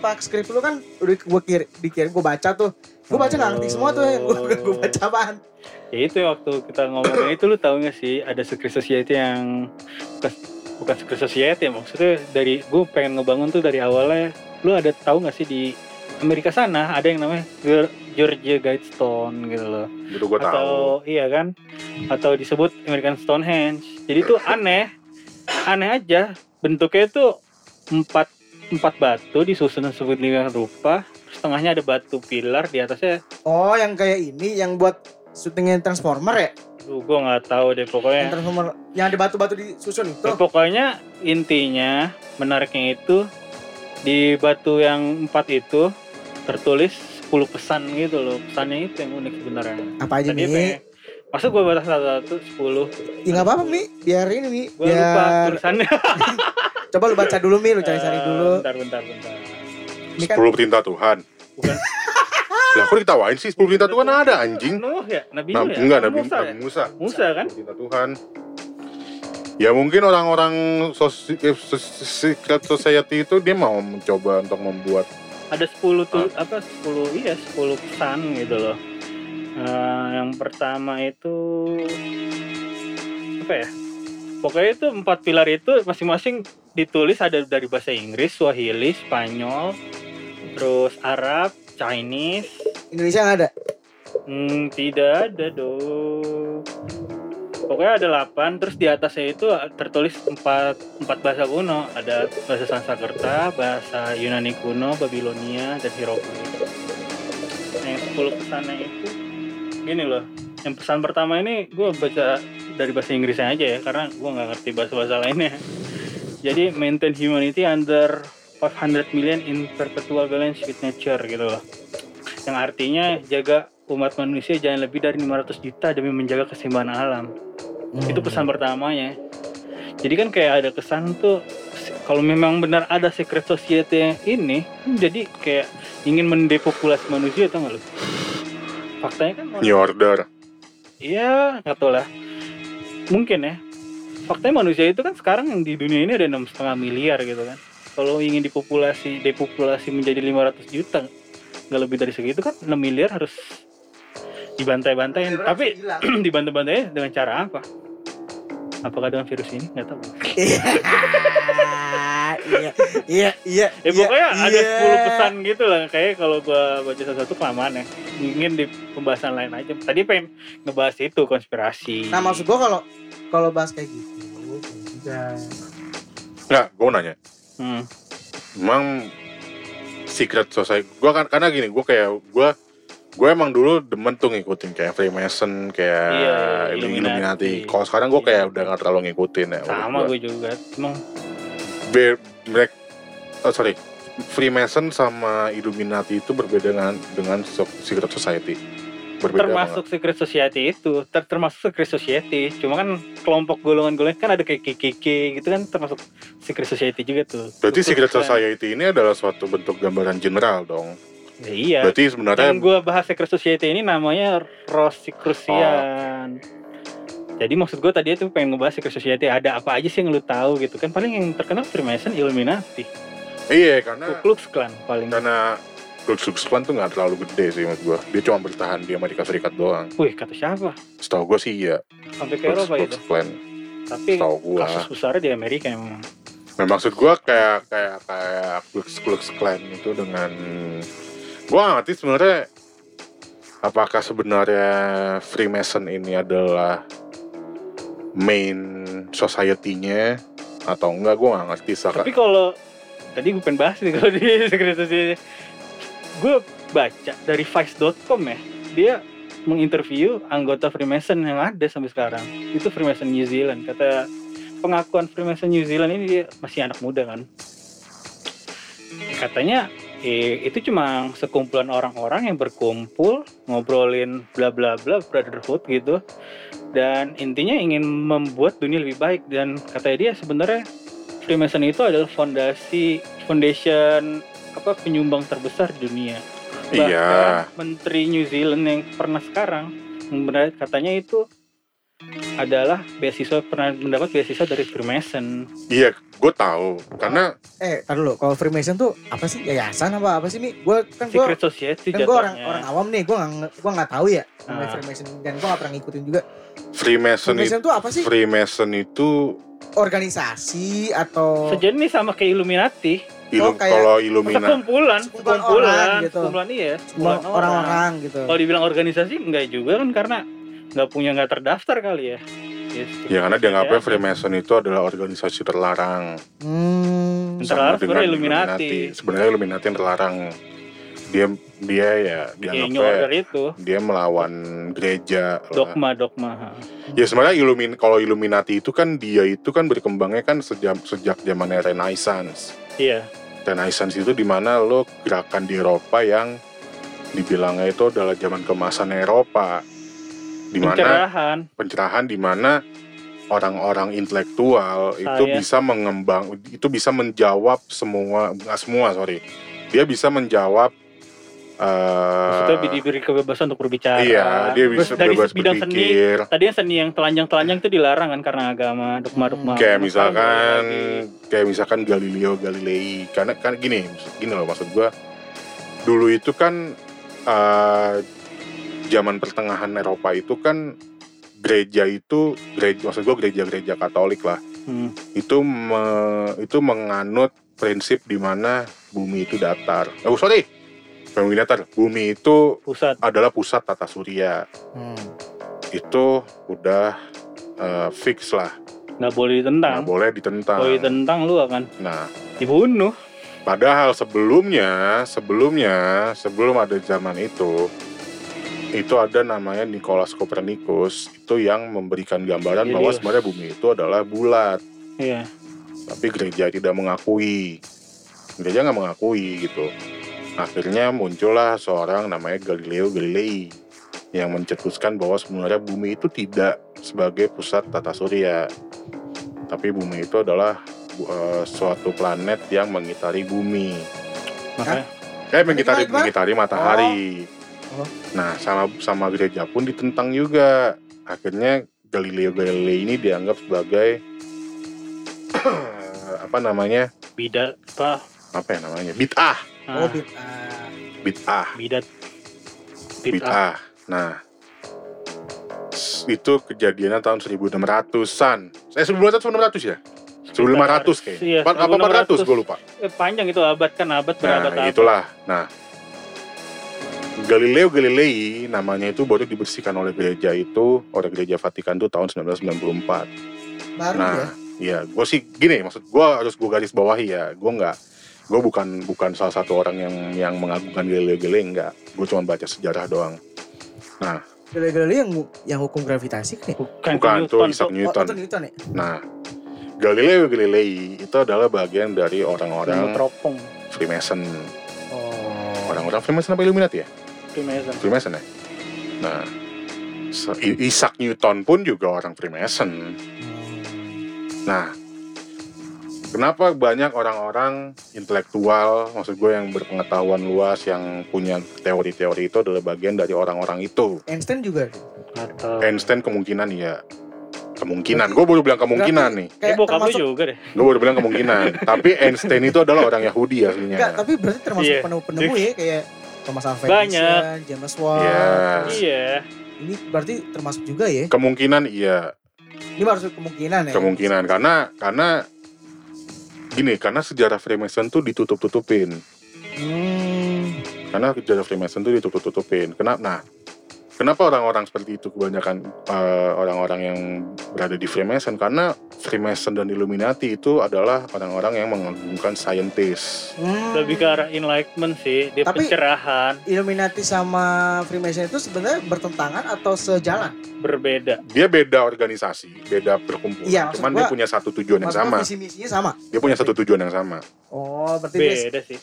apa? Skrip lu kan udah gue kir, dikirim, gue baca tuh. Gue baca nggak ngerti semua tuh yang gue gue baca apaan. ya itu waktu kita ngomongin itu lu tahu gak sih ada secret society yang bukan bukan secret society ya maksudnya dari gue pengen ngebangun tuh dari awalnya lu ada tahu gak sih di Amerika sana ada yang namanya Geo- Georgia Guidestone gitu loh Itu gua tahu. atau iya kan atau disebut American Stonehenge jadi tuh aneh aneh aja bentuknya tuh empat empat batu disusun sedemikian rupa setengahnya ada batu pilar di atasnya Oh, yang kayak ini yang buat syutingnya Transformer ya? Duh, gue nggak tahu deh Yang pokoknya Transformer yang ada batu-batu disusun itu. Ya, pokoknya intinya menariknya itu di batu yang empat itu tertulis 10 pesan gitu loh. Pesannya itu yang unik sebenarnya. Apa aja Tadi nih? pengen- masa gue batas satu-satu 10 Ya nggak apa-apa Mi, biar ini Mi, gue lupa biar tulisannya coba lu baca dulu Mi, lu cari-cari Eh, dulu. bentar bentar bentar Ini kan 10 perintah Tuhan. bukan Lah kok ditawain sih 10 perintah Tuhan ada anjing. Nuh ya Nabi Nah, Nuh ya enggak Nabi, Musa Nabi ya? Musa. Musa kan 10 perintah Tuhan. Ya mungkin orang-orang sosi- eh, secret society itu dia mau mencoba untuk membuat ada 10 tuh apa 10 iya 10 pesan gitu loh Eh, yang pertama itu apa ya pokoknya itu empat pilar itu masing-masing ditulis ada dari bahasa Inggris Swahili Spanyol terus Arab Chinese. Indonesia nggak ada. hmm, tidak ada dong. Pokoknya ada 8 terus di atasnya itu tertulis empat empat bahasa kuno. Ada bahasa Sanskerta bahasa Yunani kuno Babilonia dan Hieroglif nah yang 10 pesannya itu gini loh. Yang pesan pertama ini gue baca dari bahasa Inggrisnya aja ya karena gue nggak ngerti bahasa-bahasa lainnya jadi maintain humanity under 500 million in perpetual balance with nature gitu loh. Yang artinya jaga umat manusia jangan lebih dari 500 juta demi menjaga keseimbangan alam. Itu pesan pertamanya. Jadi kan kayak ada kesan tuh kalau memang benar ada secret society yang ini jadi kayak ingin mendepopulasi manusia atau nggak lu? Faktanya kan new order. iya nggak tahu lah. Mungkin ya faktanya manusia itu kan sekarang yang di dunia ini ada enam setengah miliar gitu kan. Kalau ingin dipopulasi depopulasi menjadi 500 juta nggak lebih dari segitu kan 6 miliar harus dibantai-bantai. Tapi dibantai-bantai dengan cara apa? Apakah dengan virus ini? Nggak tahu iya, iya, iya. ya pokoknya ada iya. 10 pesan gitu lah kayak kalau gua baca satu-satu kelamaan ya ingin di pembahasan lain aja tadi pengen ngebahas itu konspirasi Nah maksud gua kalau kalau bahas kayak gitu, enggak. Enggak, gua mau nanya. Hmm. Emang secret society gua kan karena gini, gua kayak gua gue emang dulu demen tuh ngikutin kayak Freemason kayak Iya, Illuminati. Illuminati. Kalau sekarang gue Iya. kayak udah gak terlalu ngikutin ya. sama gua. gue juga emang Be- mereka oh, sorry. Freemason sama Illuminati itu berbeda dengan dengan secret society. Berbeda termasuk secret society itu ter- termasuk secret society. Cuma kan kelompok golongan-golongan kan ada kayak KKK gitu kan termasuk secret society juga tuh. Banget. berarti secret society ini adalah suatu bentuk gambaran general dong. Ya, iya. Berarti sebenarnya yang gue bahas secret society ini namanya Rosicrucian jadi maksud gue tadi itu pengen ngebahas secret society ada apa aja sih yang lu tahu gitu kan? Paling yang terkenal Freemason Illuminati. Iya Ku karena Klux Klan paling. karena Ku Klux Klan tuh nggak terlalu gede sih menurut gue dia cuma bertahan di Amerika Serikat doang. Wih kata siapa? Setahu gue sih iya. Sampai ke Eropa itu. Klan. Tapi setahu gue kasus besarnya di Amerika emang Nah maksud gue kayak kayak kayak Klux Klux Klan itu dengan gue gak ngerti sebenarnya apakah sebenarnya Freemason ini adalah main society-nya atau enggak gue gak ngerti Saka. Tapi kalau tadi gue pengen bahas nih kalau di Secret Society, gue baca dari Vice.com ya, dia menginterview anggota Freemason yang ada sampai sekarang. Itu Freemason New Zealand. Kata pengakuan Freemason New Zealand ini dia masih anak muda kan. Katanya eh, itu cuma sekumpulan orang-orang yang berkumpul ngobrolin bla bla bla brotherhood gitu. Dan intinya ingin membuat dunia lebih baik. Dan kata dia sebenarnya Freemason itu adalah fondasi foundation apa penyumbang terbesar di dunia. Iya. Bahkan menteri New Zealand yang pernah sekarang katanya itu adalah beasiswa pernah mendapat beasiswa dari Freemason Iya, gue tahu karena Eh, tar dulu. Kalau Freemason tuh apa sih? Yayasan apa apa sih nih? Gue kan gue Secret Society kan gue orang jatuhnya orang awam nih. Gue nggak gue nggak tahu ya namanya Ah. Freemason dan gue nggak pernah ngikutin juga. Freemason itu Freemason tuh apa sih? Freemason itu Organisasi atau sejenis sama kayak Illuminati ilum, Oh, kayak- kalau Masa Illumina kumpulan Sekumpulan kumpulan orang gitu. kumpulan iya semua kumpulan orang. orang-orang gitu. kalau dibilang organisasi enggak juga kan karena nggak punya nggak terdaftar kali ya Yes. ya karena dianggapnya Ya. Freemason itu adalah organisasi terlarang Hmm. Terlarang sebenarnya Illuminati. Sebenarnya Illuminati yang terlarang. Dia dia ya ya dianggapnya itu dia melawan gereja. lah. dogma dogma ha. Ya sebenarnya Illumin kalau Illuminati itu kan dia itu kan berkembangnya kan sejak sejak zamannya Renaissance. iya Renaissance itu di mana lo gerakan di Eropa yang dibilangnya itu adalah zaman kemasan Eropa. Di mana pencerahan. Pencerahan di mana orang-orang intelektual itu Saya. bisa mengembang itu bisa menjawab semua nggak semua sorry. Dia bisa menjawab maksudnya eh diberi kebebasan untuk berbicara. Iya dia Terus bisa dari bebas bidang seni berpikir. tadinya seni yang telanjang-telanjang itu dilarang kan karena agama dogma-dogma. Kayak misalkan kayak misalkan Galileo Galilei. Karena kan gini gini loh maksud gua. Dulu itu kan eh, zaman pertengahan Eropa itu kan gereja itu gereja maksud gua gereja-gereja Katolik lah Hmm. itu me- itu menganut prinsip di mana bumi itu datar. Oh sorry, bumi datar. Bumi itu pusat adalah pusat tata surya. Hmm. Itu udah eh, fix lah, nggak boleh ditentang nggak boleh ditentang. kalau ditentang lu akan Nah, dibunuh padahal sebelumnya, sebelumnya, sebelum ada zaman itu, itu ada namanya Nicholas Copernicus. Itu yang memberikan gambaran bahwa Helios. sebenarnya bumi itu adalah bulat. iya. Tapi gereja tidak mengakui. Gereja nggak mengakui gitu. Akhirnya muncullah seorang namanya Galileo Galilei yang mencetuskan bahwa sebenarnya bumi itu tidak sebagai pusat tata surya. Tapi bumi itu adalah uh, suatu planet yang mengitari bumi. Makanya. Eh mengitari mengitari matahari. Oh. Nah sama sama gereja pun ditentang juga. Akhirnya Galileo Galilei ini dianggap sebagai apa namanya? Bidat apa? Apa ya namanya? Bid'ah. Oh, ah, bid'ah. bidat. Bid'ah. Bid'ah. Bid'ah nah itu kejadiannya tahun 1600-an eh 1600 1600 ya? 1500 kayaknya. Iya, Apa- apa 400 gue lupa. Eh, panjang itu abad kan abad berabad nah itulah. Nah Galileo Galilei namanya itu baru dibersihkan oleh gereja itu oleh gereja Vatikan itu tahun 1994 Baru nah ya. iya gue sih gini maksud gue harus gue garis bawahi ya gue nggak gue bukan bukan salah satu orang yang yang mengagungkan Galileo Galilei enggak gue cuma baca sejarah doang Galileo yang yang hukum gravitasi kan ya? bukan, bukan tuh Newton, Isaac tuh. Newton Oh, itu Newton ya? nah Galileo Galilei itu adalah bagian dari orang-orang teropong Oh. Freemason orang-orang Freemason apa Illuminati ya? Freemason. Freemason ya? Nah Isaac Newton pun juga orang Freemason. Nah, kenapa banyak orang-orang intelektual, maksud gue yang berpengetahuan luas, yang punya teori-teori itu adalah bagian dari orang-orang itu. Einstein juga. atau Einstein kemungkinan ya, kemungkinan. Gue baru bilang kemungkinan nih. eh bokap termasuk juga deh Gue baru bilang kemungkinan. Tapi Einstein itu adalah orang Yahudi enggak, aslinya. tapi berarti termasuk Iya. penemu-penemu ya kayak Thomas Alva. Edison, James Watt. Iya. iya Ini berarti termasuk juga ya. Kemungkinan iya, Ini baru kemungkinan ya. kemungkinan karena karena gini, karena sejarah Freemason tuh ditutup-tutupin. Hmm. karena sejarah Freemason itu ditutup-tutupin. Kenapa? Nah, kenapa orang-orang seperti itu kebanyakan eh, orang-orang yang berada di Freemason? Karena Freemason dan Illuminati itu adalah orang-orang yang mengagungkan saintis. Hmm. lebih ke arah enlightenment sih dia Tapi- pencerahan Illuminati sama Freemason itu sebenarnya bertentangan atau sejalan? berbeda Dia beda organisasi, beda berkumpul. Iya, Cuman dia punya satu tujuan yang sama. visi misinya sama. Dia punya satu tujuan yang sama. Oh, berarti dia beda sih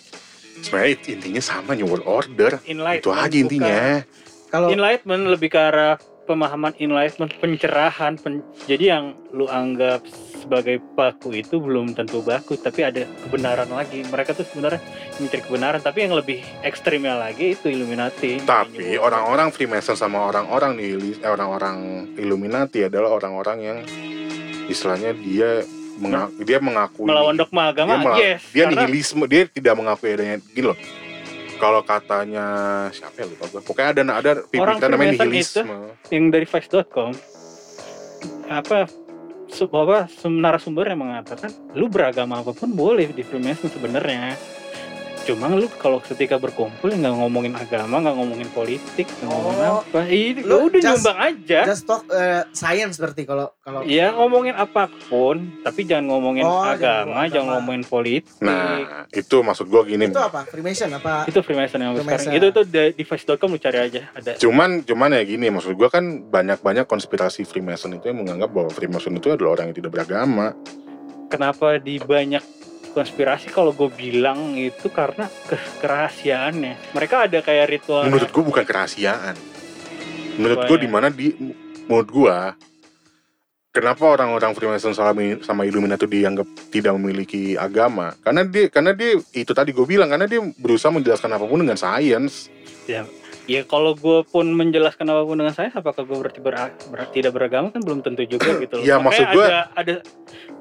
sebenarnya intinya sama New World Order itu aja intinya Kalau enlightenment lebih ke arah pemahaman enlightenment pencerahan pen- jadi yang lu anggap sebagai baku itu belum tentu baku tapi ada kebenaran lagi. Mereka tuh sebenarnya mencari kebenaran tapi yang lebih ekstrimnya lagi itu Illuminati. Tapi orang-orang Freemason sama orang-orang nih eh, orang-orang Illuminati adalah orang-orang yang istilahnya dia menga- dia mengakui melawan dogma agama dia, yes dia karena nihilisme dia tidak mengakui adanya gini loh kalau katanya siapa ya lupa gue pokoknya ada ada Orang pemikiran namanya nihilisme. yang dari Vice.com apa sum- narasumber yang mengatakan lu beragama apa pun boleh di Freemason sebenarnya cuma lu kalau ketika berkumpul nggak ngomongin agama nggak ngomongin politik nggak ngomongin Oh, apa ini lu udah just- nyumbang aja. just talk eh, science berarti kalau kalau ya ngomongin apa pun tapi jangan ngomongin Oh, jangan agama jangan agama. ngomongin politik. Nah itu maksud gue gini. Itu apa? Freemason apa? Itu Freemason yang Freemason. sekarang itu tuh di, di Vice.com lu cari aja ada. Cuman cuman ya gini maksud gue kan banyak-banyak konspirasi Freemason itu yang menganggap bahwa Freemason itu adalah orang yang tidak beragama. Kenapa di banyak konspirasi kalau gue bilang itu karena ke kerahasiaannya. Mereka ada kayak ritual menurut gue bukan kerahasiaan. Menurut gue Apanya? di mana di menurut gue kenapa orang-orang Freemason sama, sama Illuminati dianggap tidak memiliki agama? Karena dia karena dia itu tadi gue bilang karena dia berusaha menjelaskan apa pun dengan sains. Ya ya kalau gue pun menjelaskan apa pun dengan saya apakah gue berarti ber- ber- tidak beragama kan belum tentu juga gitu loh. Ya, Makanya maksud gua- ada ada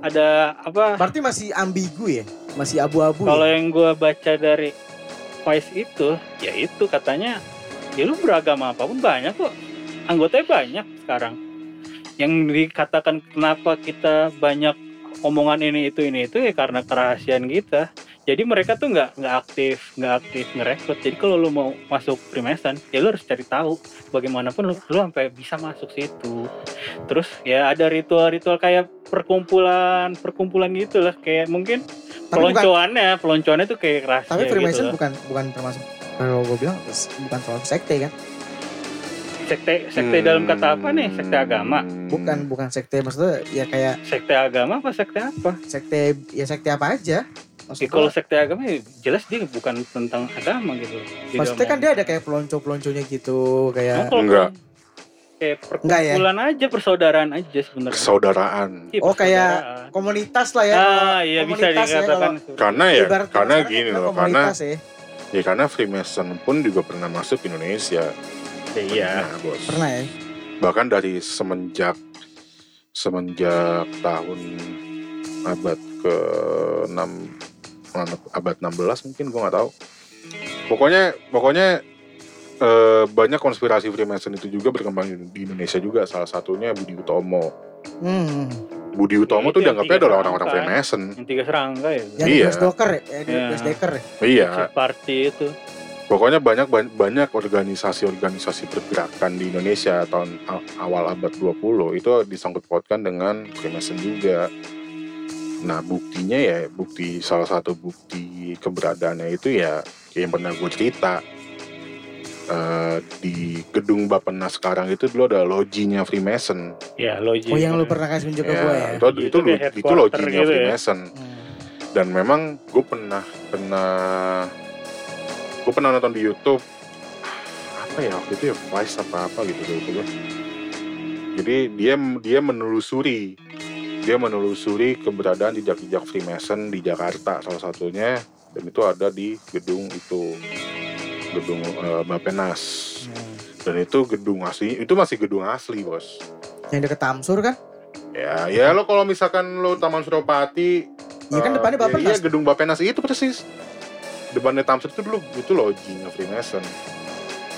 ada apa? Berarti masih ambigu ya? Masih abu-abu kalau ya? yang gue baca dari Vice itu ya itu katanya ya lu beragama apa pun banyak kok. Anggotanya banyak sekarang. Yang dikatakan kenapa kita banyak omongan ini itu ini itu ya karena kerahasiaan kita jadi mereka tuh nggak nggak aktif nggak aktif ngerekrut. Jadi kalau lu mau masuk Freemason ya lu harus cari tahu bagaimanapun lu, lu sampai bisa masuk situ. Terus ya ada ritual-ritual kayak perkumpulan perkumpulan gitu lah. Kayak mungkin tapi bukan peloncoannya peloncoannya tuh kayak rahasia tapi Freemason gitu bukan bukan termasuk kalau gue bilang bukan termasuk sekte kan? Sekte sekte dalam kata apa nih? Sekte agama. Hmm. bukan bukan sekte maksudnya ya kayak sekte agama apa sekte apa? Sekte ya sekte apa aja Ya, maksud kalau gua, sekte agama ya jelas dia bukan tentang agama gitu. Dia maksudnya kan dia ada kayak pelonco pelonconya gitu Nah, kayak kalau Enggak. kayak Enggak ya? perkumpulan aja persaudaraan aja sebenarnya. Persaudaraan. Iya, Oh, kayak komunitas lah ya. Ah iya bisa komunitas ya, dikatakan. Karena ya ibarat karena gini loh karena komunitas ya. ya karena Freemason pun juga pernah masuk Indonesia. Ya, iya. Nah, bos. Pernah ya? Bahkan dari semenjak semenjak tahun abad ke 6 abad 16 mungkin gua nggak tahu pokoknya pokoknya eh, banyak konspirasi Freemason itu juga berkembang di- Indonesia juga salah satunya Budi Utomo hmm. Budi Utomo itu tuh yang dianggapnya adalah orang-orang serangka. Freemason yang tiga serangga ya yang Iya. Docker ya, ya Iya. Decker ya iya party itu pokoknya banyak ban- banyak organisasi-organisasi pergerakan di Indonesia tahun awal abad 20 itu disangkut pautkan dengan Freemason juga. Nah buktinya ya bukti salah satu bukti keberadaannya itu ya yang pernah gue cerita Eh, di gedung Bappenas sekarang itu dulu ada lojinya Freemason. ya logi oh yang lu pernah kasih tunjuk ke Ya, gue ya itu, itu, Itu itu headquarter lojinya gitu ya. Freemason. Hmm. Dan memang gue pernah pernah gue pernah nonton di YouTube apa ya waktu itu ya Vice apa apa gitu lupa gue. Jadi dia dia menelusuri dia menelusuri keberadaan jejak-jejak Freemason di Jakarta salah satunya dan itu ada di gedung itu gedung eh, Bapenas Hmm. dan itu gedung asli itu masih gedung asli bos yang deket Tamsur kan ya ya lo kalau misalkan lo Taman Suropati Iya kan Eh, depannya ya, Bappenas. Iya, gedung Bapenas itu persis. Depannya Tamsir itu dulu itu lojinya Freemason.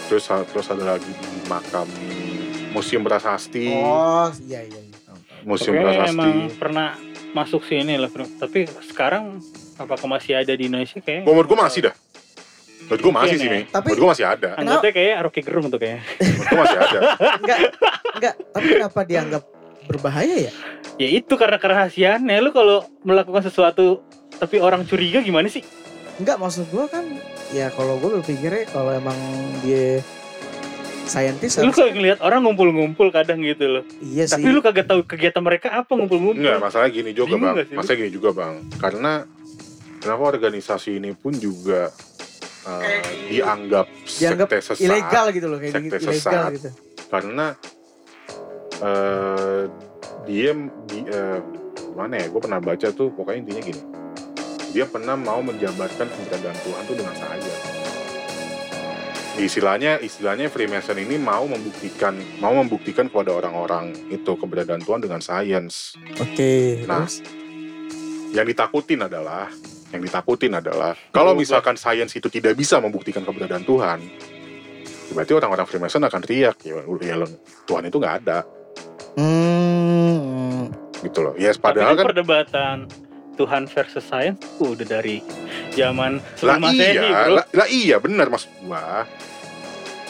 Terus terus ada lagi di makam Museum Prasasti. Oh, iya iya. Iya. Museum Pokoknya Prasasti. emang pernah masuk sini lah bro. tapi sekarang apakah masih ada di Indonesia kayak Gua menurut gua masih dah. Menurut gua masih Mungkin sih ya. nih. Tapi- Menurut gua masih ada. anggotanya kayak Rocky Gerung tuh kayaknya Menurut gua masih ada. Enggak, enggak. Tapi kenapa dianggap berbahaya ya? ya itu karena kerahasiaannya lu kalau melakukan sesuatu tapi orang curiga gimana sih Enggak, maksud gua kan ya kalau gue berpikirnya kalau emang dia saintis lu kalau ngeliat orang ngumpul-ngumpul kadang gitu loh iya sih. tapi lu kagak tahu kegiatan mereka apa ngumpul-ngumpul Enggak, masalah gini juga, Bingung Bang. Masalah gini juga, Bang. Karena kenapa organisasi ini pun juga eh, dianggap, dianggap sekte sesat ilegal gitu loh kayak sekte gitu, ilegal sesat. gitu. karena eh dia di eh, mana ya gue pernah baca tuh pokoknya intinya gini dia pernah mau menjabarkan keberadaan Tuhan tuh dengan saja istilahnya istilahnya Freemason ini mau membuktikan mau membuktikan kepada orang-orang itu keberadaan Tuhan dengan sains. Oke, Nah, terus? yang ditakutin adalah yang ditakutin adalah kalau misalkan sains itu tidak bisa membuktikan keberadaan Tuhan berarti orang-orang Freemason akan teriak ya, ya Tuhan itu nggak ada. Hmm, gitu loh. Ya Tapi padahal kan kan perdebatan Tuhan versus sains tuh udah dari zaman lah sebelum Masehi, iya bro. lah, lah iya benar maksud gua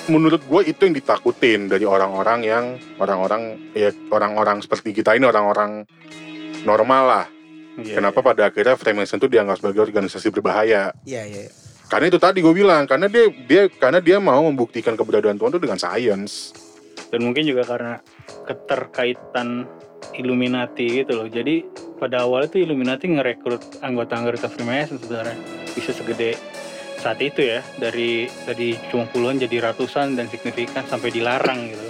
menurut gua itu yang ditakutin dari orang-orang yang orang-orang ya orang-orang seperti kita ini orang-orang normal lah Iya, kenapa pada akhirnya Freemason itu dianggap sebagai organisasi berbahaya iya iya. karena itu tadi gue bilang karena dia dia karena dia mau membuktikan keberadaan Tuhan itu dengan sains dan mungkin juga karena keterkaitan Illuminati gitu loh. Jadi pada awal itu Illuminati ngerekrut anggota-anggota Freemason sebenarnya bisa segede saat itu ya dari dari cuma puluhan jadi ratusan dan signifikan sampai dilarang gitu.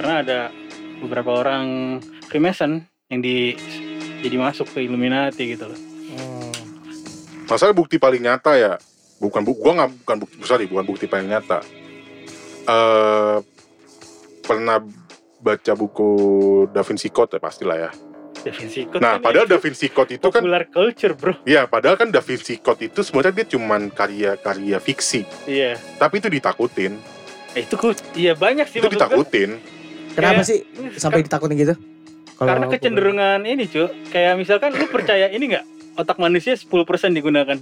Karena ada beberapa orang Freemason yang di jadi masuk ke Illuminati gitu loh. Hmm. masalah bukti paling nyata ya bukan bu gua nggak bukan bukti sorry bukan bukti paling nyata eh pernah baca buku Da Vinci Code ya pastilah ya Da Vinci Code nah kan padahal itu Da Vinci Code itu kan popular culture bro. ya padahal kan Da Vinci Code itu sebenarnya dia cuman karya-karya fiksi. Iya. tapi itu ditakutin. Eh, itu kok iya banyak sih itu ditakutin. Kenapa Kayak- sih sampai ditakutin gitu? Karena kecenderungan ini cuy Kayak misalkan lu percaya ini nggak? Otak manusia 10% digunakan.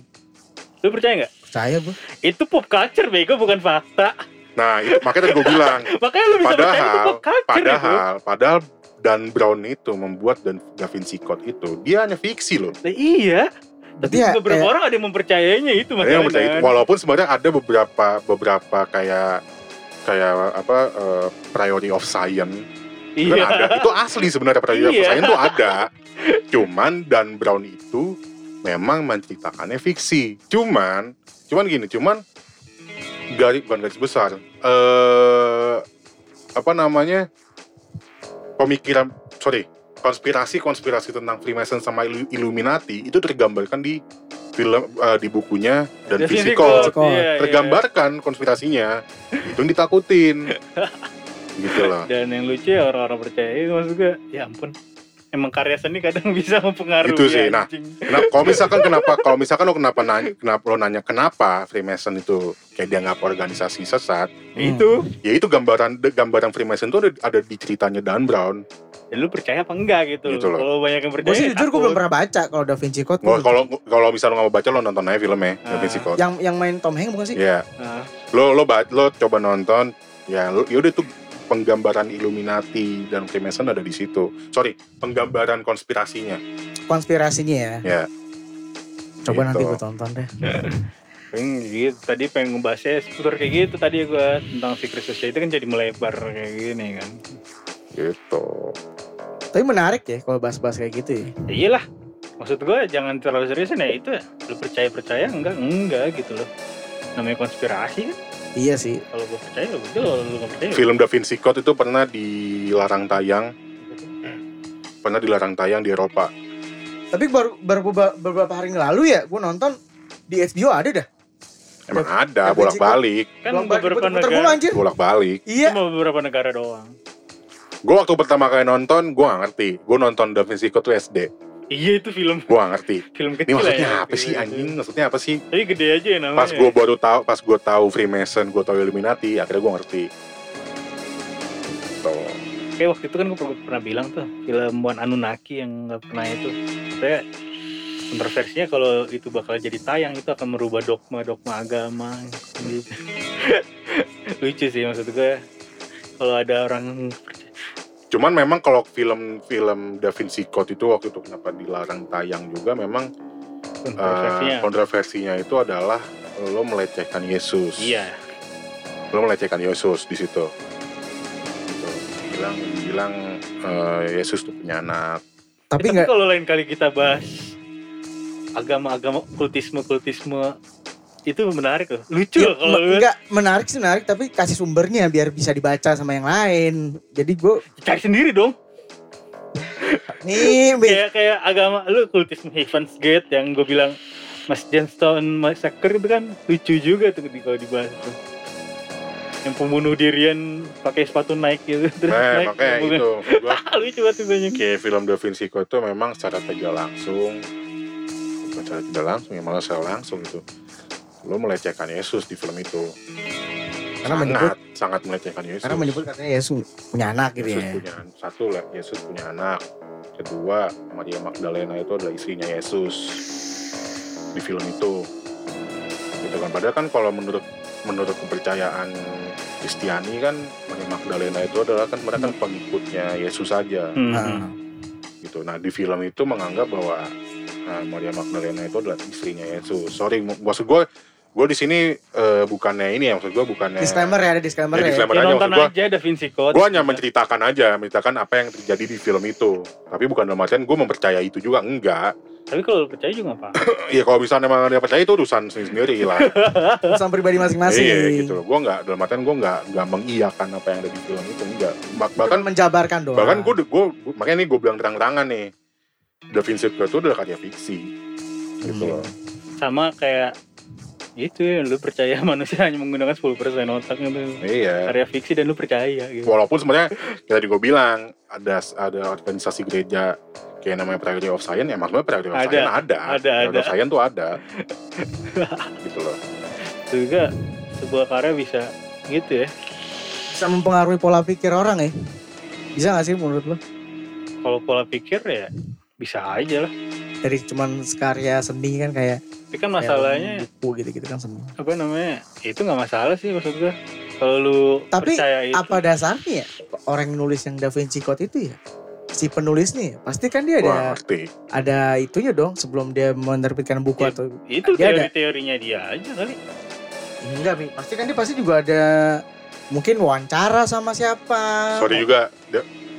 Lu percaya nggak? percaya gue. Itu pop culture bego bukan fakta. Nah itu makanya gue bilang. Makanya lu bisa percaya itu padahal pop culture itu padahal padahal Dan Brown itu membuat dan Da Vinci Code itu dia hanya fiksi loh. Nah, Iya. Tapi ya, beberapa kayak- orang ada yang mempercayainya itu Ada yang percaya itu. makanya. walaupun sebenarnya ada beberapa beberapa kayak kayak apa eh, priority of science. Itu Iya. Kan ada. Itu asli sebenarnya priority of Iya. science itu ada. Cuman Dan Brown itu memang menceritakannya fiksi. Cuman cuman gini cuman garis bukan garis besar. Eh apa namanya pemikiran sorry konspirasi konspirasi tentang Freemason sama Illu- Illuminati itu tergambarkan di film eh, di bukunya dan Physical. Code, Code. iya, iya. tergambarkan konspirasinya. Itu yang ditakutin. Gitu loh. Dan yang lucu ya orang-orang percaya. Itu maksud gue Ya ampun Emang karya seni kadang bisa mempengaruhi Itu sih, nah. anjing. Nah, kalau misalkan kenapa kalau misalkan lo kenapa nanya kenapa lo nanya kenapa Freemason itu kayak dianggap organisasi sesat, Itu ya itu gambaran gambaran Freemason itu ada, ada di ceritanya Dan Brown. Ya lu percaya apa enggak gitu, Gitu loh. Kalau banyak yang percaya Gue sih jujur gue belum pernah baca kalau Da Vinci Code. Gua- kalau kalau misalnya lo nggak mau baca lo nonton aja filmnya Da Ah. Vinci Code. yang yang main Tom Hanks bukan sih? Iya, Nah, lo lo ba- lo coba nonton ya lo yaudah itu penggambaran Illuminati dan Freemason ada di situ. Sorry, penggambaran konspirasinya. Konspirasinya ya. Ya, Coba Gitu. nanti gue tonton deh. pengen gitu. Tadi pengen ngebahasnya seputar kayak gitu tadi gue tentang secret society kan jadi melebar kayak gini kan. gitu. Tapi menarik ya kalau bahas-bahas kayak gitu ya. Ya iyalah. Maksud gue jangan terlalu serius ya itu ya. Lu percaya percaya enggak enggak gitu loh. Namanya konspirasi kan. Iya sih. Kalau gue percaya ya udah kalau lu nggak percaya. ya Film Da Vinci Code itu pernah dilarang tayang, pernah dilarang tayang di Eropa. Tapi baru, baru beberapa, hari yang lalu ya gue nonton di HBO ada dah. Emang Da- ada bolak-balik, kan balik, beberapa negara. anjir. bolak-balik. Iya. Cuma beberapa negara doang. Gue waktu pertama kali nonton, gue gak ngerti. Gue nonton Da Vinci Code tuh SD. Iya itu film Gue gak ngerti. film Ini kecil maksudnya ya. apa sih Gitu. anjing? Maksudnya apa sih? Tapi gede aja ya namanya. Pas gue baru tahu, pas gue tahu Freemason, gue tahu Illuminati, akhirnya gue ngerti. Tuh. Kayak waktu itu kan gue pernah, bilang tuh film One Anunnaki yang nggak pernah itu. Saya kontroversinya kalau itu bakal jadi tayang itu akan merubah dogma dogma agama gitu. Lucu sih maksud gue. Kalau ada orang Cuman memang kalau film-film Da Vinci Code itu waktu itu kenapa dilarang tayang juga memang eh, kontroversinya, kontroversinya itu adalah lo melecehkan Yesus. iya. Lo melecehkan Yesus di situ. Gitu. Bilang bilang eh, Yesus tuh punya anak. Tapi Tapi nggak kalau lain kali kita bahas agama-agama kultisme-kultisme itu menarik loh. Lucu Ya, kalau me- lu enggak menarik sih menarik tapi kasih sumbernya biar bisa dibaca sama yang lain. Jadi gue cari sendiri dong. nih Kayak kayak agama lu kultisme Heaven's Gate yang gue bilang Mas Johnstone Massacre itu kan lucu juga tuh di- kalau dibahas tuh. Yang pembunuh dirian pakai sepatu Nike gitu terus Nah, naik makanya itu gua lucu banget itu banyak. kayak film Da Vinci Code itu memang secara tidak langsung bukan secara tidak langsung ya malah secara langsung itu lo melecehkan Yesus di film itu karena menyebut sangat sangat melecehkan Yesus karena menyebut katanya Yesus punya anak gitu Yesus ya. punya satu lah Yesus punya anak kedua Maria Magdalena itu adalah istrinya Yesus di film itu gitu kan padahal kan kalau menurut menurut kepercayaan Kristiani kan Maria Magdalena itu adalah kan mereka kan pengikutnya Yesus saja Hmm. Nah, gitu. Nah di film itu menganggap bahwa nah, Maria Magdalena itu adalah istrinya Yesus. Sorry, maksud gue, gue di sini eh, bukannya ini ya, maksud gue bukannya. disclaimer ya ada disclaimer Ya, ya. disclaimer. Ya, aja, nonton maksud gua- aja Da Vinci Code. Gue hanya menceritakan aja, menceritakan apa yang terjadi di film itu. Tapi bukan dalam artian gue mempercayai itu juga, enggak. Tapi kalau lu percaya juga apa? Iya kalau misalnya memang dia percaya itu urusan sendiri lah. Urusan pribadi masing-masing. Iya gitu loh. Gue nggak dalam artian gue nggak nggak mengiyakan apa yang ada di film itu, enggak. Bah- Bahkan menjabarkan doang. bahkan gue gue makanya nih gue bilang terang-terangan nih. Da Vinci Code itu adalah karya fiksi. Gitu Hmm. loh. Sama kayak itu ya, lu percaya manusia hanya menggunakan 10% otak gitu. Iya. Karya fiksi dan lu percaya gitu. walaupun sebenarnya kita juga bilang ada ada organisasi gereja kayak namanya Priority of Science ya maksudnya Priority of Ada. Science ada Ada, Priority ada. of Science tuh ada gitu loh Itu juga sebuah karya bisa gitu ya. bisa mempengaruhi pola pikir orang ya. Bisa gak sih menurut lo? Kalau pola pikir ya bisa aja lah. Dari cuman karya seni kan kayak Tapi kan masalahnya buku gitu-gitu kan seni. apa namanya? Itu nggak masalah sih maksud gua. Kalau lu Tapi percaya itu. Apa dasarnya ya orang yang nulis yang Da Vinci Code itu ya? Si penulis nih, pasti kan dia wah ada ngerti ada itunya dong sebelum dia menerbitkan buku Iya. atau Itu Dia ada. teori-teorinya dia aja kali. enggak Mi. Pasti kan dia pasti juga ada mungkin wawancara sama siapa. sorry juga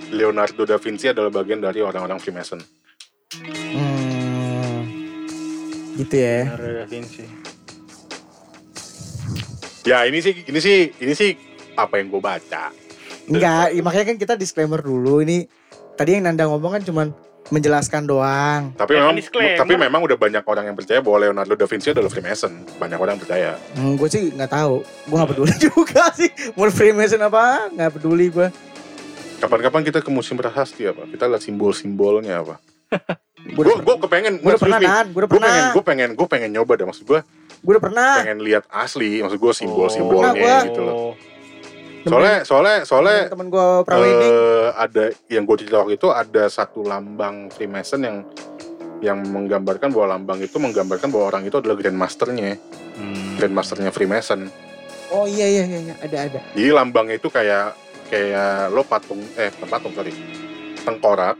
Leonardo da Vinci adalah bagian dari orang-orang Freemason Hmm, gitu ya. Leonardo da Vinci. ya ini sih ini sih ini sih apa yang gue baca Enggak, ya makanya kan kita disclaimer dulu ini. Tadi yang Nanda ngomong kan cuman menjelaskan doang. tapi Ya, memang disclaimer. tapi memang udah banyak orang yang percaya bahwa Leonardo da Vinci adalah Freemason banyak orang yang percaya Hmm, gue sih nggak tahu. Gue nggak peduli juga sih. Mau Freemason apa? Nggak peduli gue. kapan-kapan kita ke museum prasasti apa kita lihat simbol-simbolnya apa Gue gue udah, gue kepengen gua udah pernah gue kan? Gue udah pengen pernah. gue pengen gue pengen nyoba deh maksud gue Gue udah pernah. pengen lihat asli maksud gue Pernah simbol-simbolnya gua. gitu loh Oh, soalnya soalnya soalnya temen gue prawedding. eh, ada yang gue cerita waktu itu ada satu lambang Freemason yang yang menggambarkan bahwa lambang itu menggambarkan bahwa orang itu adalah grandmasternya hmm. grandmasternya Freemason oh iya iya iya iya. ada ada. jadi lambangnya itu kayak kayak lo patung eh bukan patung sorry tengkorak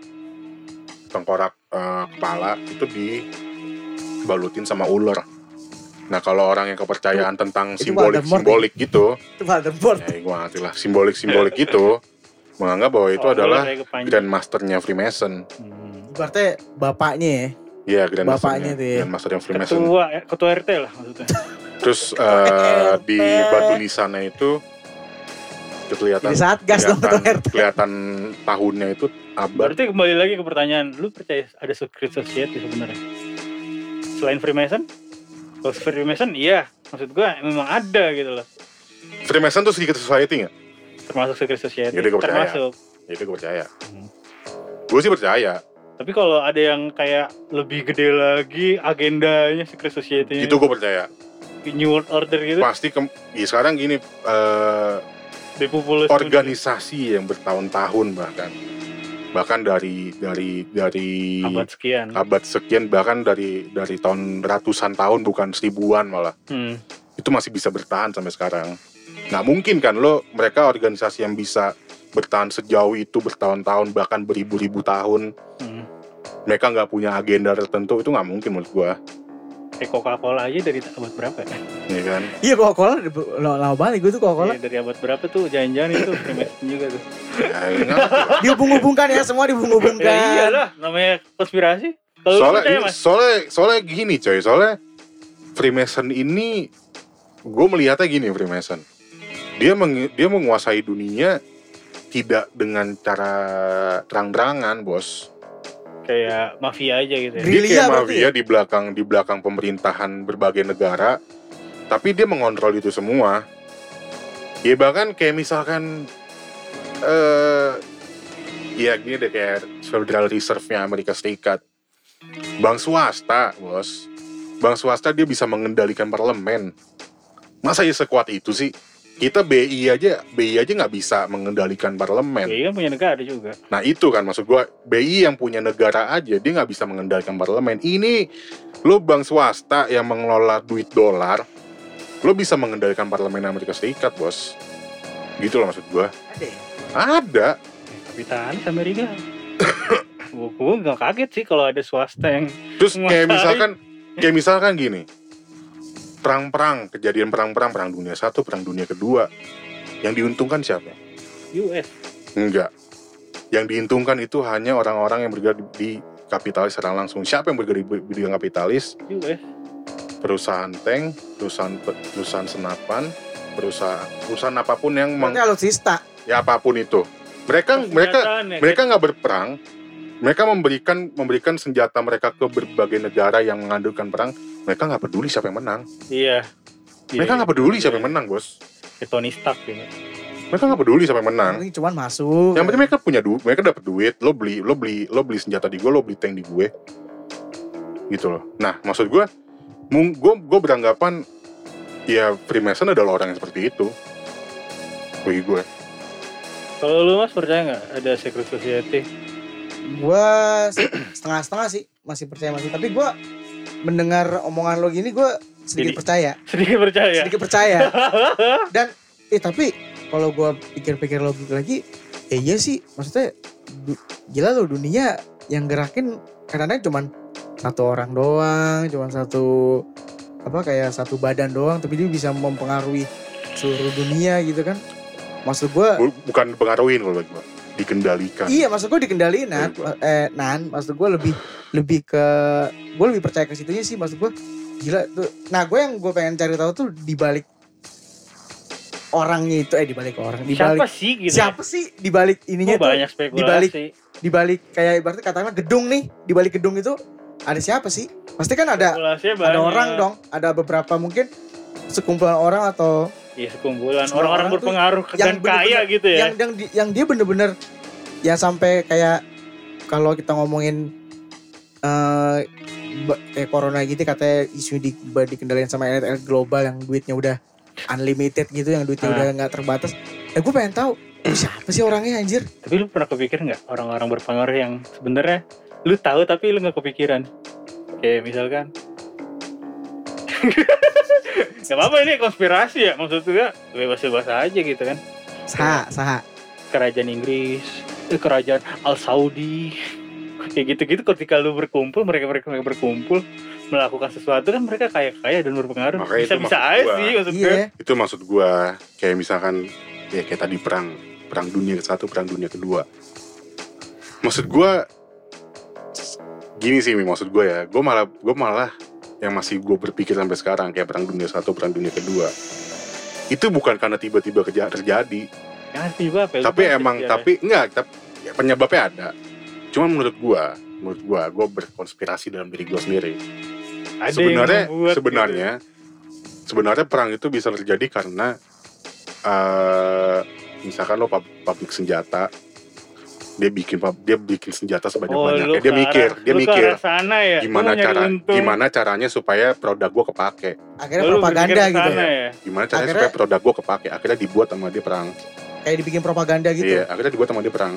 tengkorak eh, kepala itu dibalutin sama ular nah kalau orang yang kepercayaan tentang Itu simbolik Voldemort simbolik gitu Itu ya gue ngerti lah simbolik simbolik gitu menganggap bahwa itu Oh, adalah kayak kepanjang. grandmasternya Freemason Hmm. Berarti bapaknya ya. Iya, grandmasternya Bapaknya tuh ya. grandmaster yang Freemason Ketua, eh, ketua RT lah maksudnya. terus eh, RT. di batu nisannya itu kelihatan Jadi satgas dong ketua kelihatan, RT. kelihatan tahunnya itu abad Berarti kembali lagi ke pertanyaan, lu percaya ada secret society sebenarnya? Selain Freemason? Kalau Freemason iya, maksud gua memang ada gitu loh. Freemason tuh sedikit society nggak? Termasuk secret society. Jadi gua percaya. termasuk. Ya, itu gue percaya. Hmm. Gue sih percaya. Tapi kalau ada yang kayak lebih gede lagi agendanya secret society Itu gue percaya. New World Order gitu, Pasti ke, ya sekarang gini eh, depopulasi organisasi yang bertahun-tahun bahkan bahkan dari dari dari abad sekian. abad sekian bahkan dari dari tahun ratusan tahun bukan seribuan malah Hmm. itu masih bisa bertahan sampai sekarang. Nggak mungkin kan lo mereka organisasi yang bisa bertahan sejauh itu bertahun-tahun bahkan beribu-ribu tahun Hmm. mereka nggak punya agenda tertentu itu nggak mungkin menurut gua Kayak Coca-Cola aja dari abad berapa ya? ya kan Iya Coca-Cola lama banget gue tuh Coca-Cola. Iya, dari abad berapa tuh jangan-jangan itu Freemason juga tuh. ya, ngerti lah. Dihubung-hubungkan ya semua dihubung-hubungkan. Ya iyalah, namanya konspirasi. Soalnya percaya mas? soalnya soalnya gini coy soalnya Freemason ini gue melihatnya gini Freemason dia meng- dia menguasai dunia tidak dengan cara terang-terangan bos kayak mafia aja gitu ya. Dia kayak mafia di belakang di belakang pemerintahan berbagai negara tapi dia mengontrol itu semua. Ya bahkan kayak misalkan eh ya gini deh kayak Federal Reserve-nya Amerika Serikat. Bank swasta bos. Bank swasta dia bisa mengendalikan parlemen. Masa ya sekuat itu sih kita BI aja BI aja nggak bisa mengendalikan parlemen BI kan punya negara juga. Nah itu kan maksud gua BI yang punya negara aja dia nggak bisa mengendalikan parlemen. Ini lo bank swasta yang mengelola duit dolar, lo bisa mengendalikan parlemen Amerika Serikat bos. Gitu loh maksud gua. Ada ya? Ada. Kapitalis Amerika. gue gak kaget sih kalau ada swasta yang Terus kayak misalkan kayak misalkan gini, perang-perang kejadian perang-perang perang dunia satu, perang dunia kedua, yang diuntungkan siapa? US. Enggak. Yang diuntungkan itu hanya orang-orang yang bergerak di, di kapitalis secara langsung. Siapa yang bergerak di bidang kapitalis? US. perusahaan tank, perusahaan perusahaan senapan, perusahaan perusahaan apa pun yang meng, alutsista. ya apa pun itu. Mereka mereka ya, mereka nggak berperang. Mereka memberikan memberikan senjata mereka ke berbagai negara yang mengandalkan perang. Mereka nggak peduli siapa yang menang. Iya. Mereka nggak peduli siapa yang menang, bos. Kayak Tony Stark gitu. Mereka nggak peduli siapa yang menang. Ini cuman masuk. Yang penting mereka punya duit, mereka dapat duit. Lo beli, lo beli, lo beli senjata di gue, lo beli tank di gue. Gitu loh. Nah, maksud gue, gue gue beranggapan ya Freemason adalah orang yang seperti itu. Bagi gue. Kalau lu mas percaya nggak ada secret society? Sih setengah-setengah sih masih percaya masih. Tapi gua mendengar omongan lo gini gua sedikit Jadi- percaya. Sedikit percaya. Sedikit percaya. Dan eh tapi kalau gua pikir-pikir logik lagi, eh iya sih maksudnya du- gila loh dunia yang gerakin kadang-kadang cuman satu orang doang, cuman satu apa kayak satu badan doang tapi dia bisa mempengaruhi seluruh dunia gitu kan. Maksud gua Bu- Bukan pengaruhin kalau bagi gue, dikendalikan. Iya, maksud gue dikendaliin nan, Iya, eh nan, maksud gue lebih lebih ke gue lebih percaya ke situnya sih, maksud gue gila tuh. Nah, gue yang gue pengen cari tahu tuh di balik orangnya itu, eh di balik orang, di Siapa balik sih gitu? siapa sih di balik ininya Oh, tuh, banyak spekulasi. dibalik- di balik kayak ibaratnya katakanlah gedung nih, di balik gedung itu ada siapa sih? Pasti kan ada ada orang dong, ada beberapa mungkin sekumpulan orang atau Iya sekumpulan Semua orang-orang berpengaruh yang dan kaya bener-bener- gitu ya. yang yang yang dia bener-bener ya sampai kayak kalau kita ngomongin eh ba- kayak corona gitu katanya isu di dikendalikan sama elit global yang duitnya udah unlimited gitu yang duitnya Ah. udah nggak terbatas eh gue pengen tahu siapa sih orangnya anjir Tapi lu pernah kepikir nggak orang-orang berpengaruh yang sebenarnya lu tahu tapi lu nggak kepikiran? Kayak misalkan Gak apa-apa ini konspirasi ya. Maksud gue bebas-bebas aja gitu kan. Saha saha. Kerajaan Inggris eh, kerajaan Al Saudi kayak gitu-gitu ketika lu berkumpul mereka mereka berkumpul melakukan sesuatu kan mereka kaya kaya dan berpengaruh. Makanya bisa bisa aja gua. sih maksud gue iya Itu maksud gue, kayak misalkan ya kayak tadi perang, perang dunia ke satu, perang dunia kedua. Maksud gue, gini sih Mi, maksud gue ya, gue malah gue malah yang masih gue berpikir sampai sekarang kayak perang dunia satu, perang dunia kedua. Itu bukan karena tiba-tiba terjadi, tiba tapi emang ya. tapi enggak tapi ya, penyebabnya ada cuma menurut gua menurut gua gua berkonspirasi dalam diri gua sendiri Ada sebenarnya membuat sebenarnya sebenarnya perang itu bisa terjadi karena eh misalkan lo pab- pabrik senjata dia bikin dia bikin senjata sebanyak Oh, banyaknya dia ke mikir dia mikir sana ya? Gimana cara untung. gimana caranya supaya produk gua kepake? Akhirnya Lu propaganda gitu sana ya? Gimana caranya Akhirnya- supaya produk gua kepake? Akhirnya dibuat sama dia perang. Kayak dibikin propaganda gitu? Iya akhirnya dibuat sama dia perang.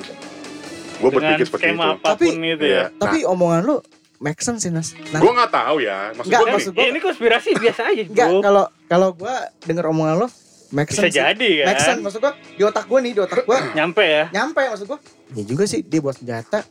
Gua dengan berpikir seperti itu. Tapi- itu Iya. ya tapi omongan lu make sense sih Nas. Nah, Gue nggak tahu ya. Maksud Nggak, gue maksud ini konspirasi biasa aja bro. kalau kalau gue denger omongan lo make bisa sih. jadi Make sense kan maksud gue di otak gue nih di otak gue nyampe ya nyampe maksud gue ya juga sih dia buat senjata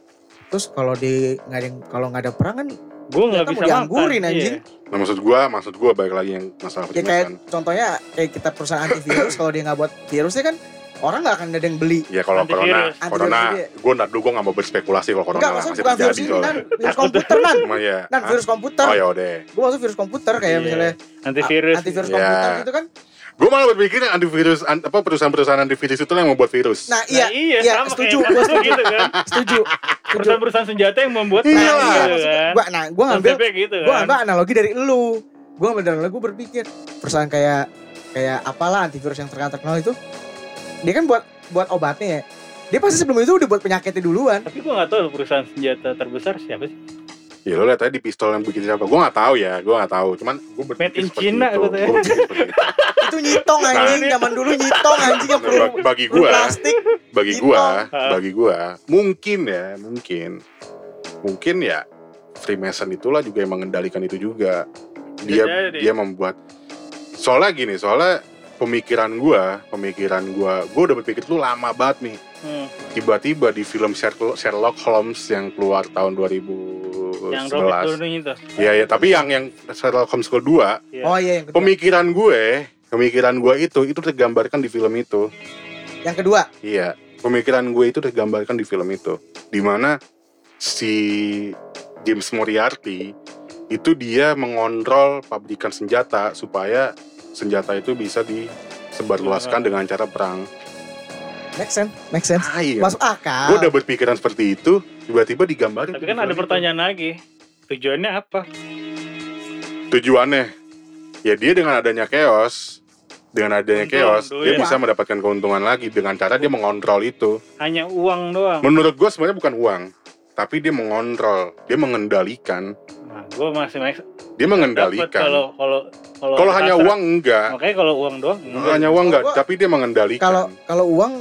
terus kalau di nggak ada kalau nggak ada perang kan gue nggak bisa mau dianggurin, makan anjing. Iya. nah, maksud gue, maksud gue balik lagi yang masalah ya kayak Freemason. contohnya kayak kita perusahaan antivirus kalau dia nggak buat virusnya kan orang nggak akan ada yang beli. Ya kalau corona, Antivirus. corona, gue nggak, gue nggak mau berspekulasi kalau corona Enggak, masih bukan virus ini, nan. Virus komputer, nan. Emang ya. Nan, virus komputer. Oh ya udah. Gue maksud virus komputer kayak Iya. misalnya Antivirus. antivirus Iya. komputer gitu kan. Gue malah berpikir antivirus, an- apa perusahaan-perusahaan antivirus itu yang membuat virus. Nah, Nah, iya, iya, iya, sama setuju, kayak gue Naruto setuju, gitu kan. setuju, setuju. Perusahaan-perusahaan senjata yang membuat Iya perang lah. gitu kan. gua, nah, gue ngambil, gitu gue kan. ngambil analogi dari lu. Gue ngambil dari lu, gue berpikir perusahaan kayak kayak apalah antivirus yang terkenal terkenal itu, dia kan buat buat obatnya ya. Dia pasti sebelum itu udah buat penyakitnya duluan. Tapi gua gak tahu perusahaan senjata terbesar siapa sih. Ya lo lihat aja di pistol yang bikin siapa. Gue nggak tahu ya, gue nggak tahu. Cuman gue berpikir Made in seperti China itu. seperti itu. Nyitong anjing, Nah. zaman dulu nyitong anjing yang Nah, perlu bag- bagi gue, plastik. bagi gue, bagi gue, mungkin ya, mungkin, mungkin ya Freemason itulah juga yang mengendalikan itu juga. Dia jadi. dia membuat. Soalnya gini, soalnya pemikiran gue, pemikiran gue, gue udah berpikir tuh lama banget nih. Hmm. Tiba-tiba di film Sherlock Sherlock Holmes yang keluar tahun 2011. Yang Robert Downey itu. Iya, ya, tapi yang yang Sherlock Holmes kedua, Iya. Oh iya yang kedua. pemikiran gue, pemikiran gue itu itu tergambarkan di film itu. Yang kedua. Iya, pemikiran gue itu tergambarkan di film itu. Di mana si James Moriarty itu dia mengontrol pabrikan senjata supaya senjata itu bisa disebarluaskan dengan cara perang. Make sense, make sense. Ah, iya. Masuk akal. Gue udah berpikiran seperti itu, tiba-tiba digambarin. Tapi kan ada itu. pertanyaan lagi. Tujuannya apa? Tujuannya, ya dia dengan adanya chaos, dengan adanya Untung, chaos, dia duit. bisa mendapatkan keuntungan lagi dengan cara dia mengontrol itu. Hanya uang doang. Menurut gue sebenarnya bukan uang, tapi dia mengontrol, dia mengendalikan, Nah, gue masih max. dia mengendalikan. kalau kalau kalau Kalau hanya uang enggak, Makanya kalau uang doang enggak. hanya uang enggak, Gua- tapi dia mengendalikan. Kalau kalau uang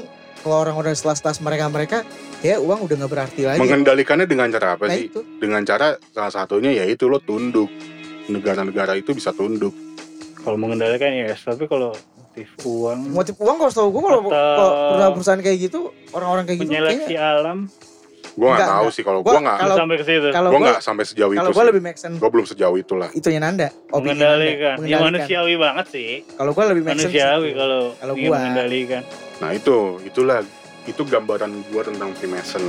kalau orang-orang selas-selas mereka-mereka ya uang udah nggak berarti lagi. Mengendalikannya dengan cara apa Nah sih? itu. Dengan cara salah satunya yaitu lo tunduk. Negara-negara itu bisa tunduk. Kalau mengendalikan ya, tapi kalau motif uang Motif uang kalau setahu gue kalau kalau perusahaan-perusahaan kayak gitu orang-orang kayak gitu menyeleksi kayaknya alam Gue tahu enggak. sih kalau Gua- gue nggak, kalau- sampai ke situ. kalau gue gue nggak sampai sejauh kalau itu gue sih. lebih make sense Gue belum sejauh itulah. itunya Nanda. opini mengendalikan. Nanda, Ya manusiawi banget sih. Kalau gue lebih make sense. Manusiawi itu. kalau Kalau gua- mengendalikan. Nah itu, itulah itu gambaran gue tentang Freemason.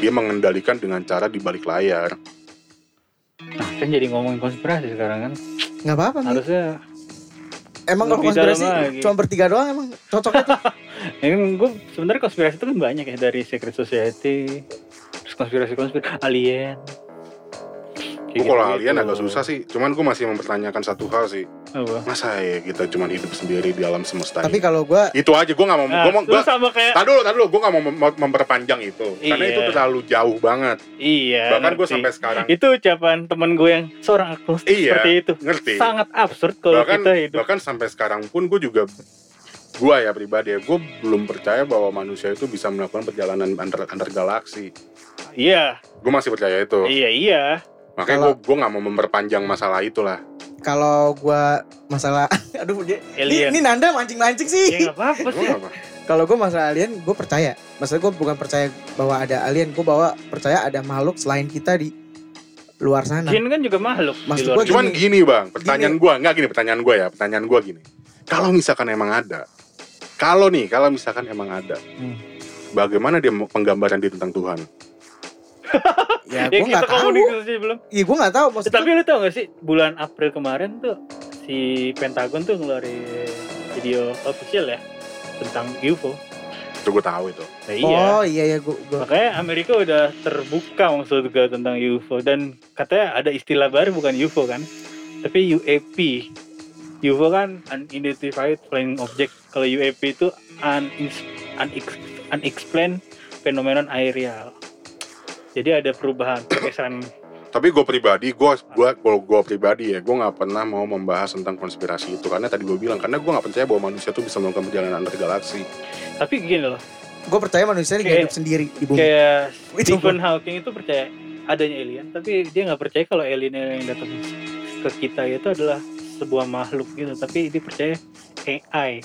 Dia mengendalikan dengan cara di balik layar. Nah, kan jadi ngomongin konspirasi sekarang kan. Nggak apa-apa. Harusnya Emang kalau konspirasi cuma bertiga doang emang cocoknya tuh. ini gue sebenarnya konspirasi itu kan banyak ya dari secret society, terus konspirasi konspirasi alien. Gue kalau alien agak susah sih. Cuman gue masih mempertanyakan satu hal sih. Apa? Masa ya kita cuma hidup sendiri di alam semesta Tapi ini? kalau gue Itu aja gue nggak mau. Nah, gue mau. itu Gua, sama kayak Tadi dulu, tadi dulu, gue gak mau mem- memperpanjang itu Karena Iya. itu terlalu jauh banget iya. Bahkan gue sampai sekarang itu ucapan temen gue yang seorang agnostik Iya, seperti itu. ngerti Sangat absurd kalau bahkan, kita hidup. bahkan sampai sekarang pun gue juga Gue ya pribadi ya, gue belum percaya bahwa manusia itu bisa melakukan perjalanan antar, antar galaksi Iya, Gue masih percaya itu iya, iya. Makanya Kalau- gue gue gak mau memperpanjang masalah itulah kalau gue masalah aduh dia ini, Alien. ini Nanda mancing-mancing sih. Ya nggak apa-apa Gue sih. Kalau gue masalah alien, gue percaya. Maksudnya gue bukan percaya bahwa ada alien, gue bawa percaya ada makhluk selain kita di luar sana. Jin kan juga makhluk Maksud di luar. gua Cuman Gini. gini bang, pertanyaan gue Nggak gini pertanyaan gue ya Pertanyaan gue gini Kalau misalkan emang ada Kalau nih, kalau misalkan emang ada Hmm. Bagaimana dia penggambaran dia tentang Tuhan? Ya Ya gue nggak tahu. komunikasi belum. Iya gue nggak tahu. Eh, Maksudnya Tapi lu tau gak sih bulan April kemarin tuh si Pentagon tuh ngeluarin video official ya tentang UFO. Itu gue tahu itu Nah, iya. Oh iya ya gue. Makanya Amerika udah terbuka maksud gue tentang UFO dan katanya ada istilah baru bukan UFO kan, tapi UAP. UFO kan unidentified flying object. Kalau UAP itu unex- unex- unexplained phenomenon aerial. Jadi ada perubahan pergeseran. Tapi gue pribadi, gue gua, gua, gua pribadi ya, gue nggak pernah mau membahas tentang konspirasi itu karena tadi gue bilang karena gue nggak percaya bahwa manusia tuh bisa melakukan perjalanan antar galaksi. Tapi gini loh, Gue percaya manusia Kayak- hidup sendiri di bumi. kayak Itu Stephen Hawking itu percaya adanya alien, tapi dia nggak percaya kalau alien yang datang ke kita itu adalah sebuah makhluk gitu, tapi dia percaya AI.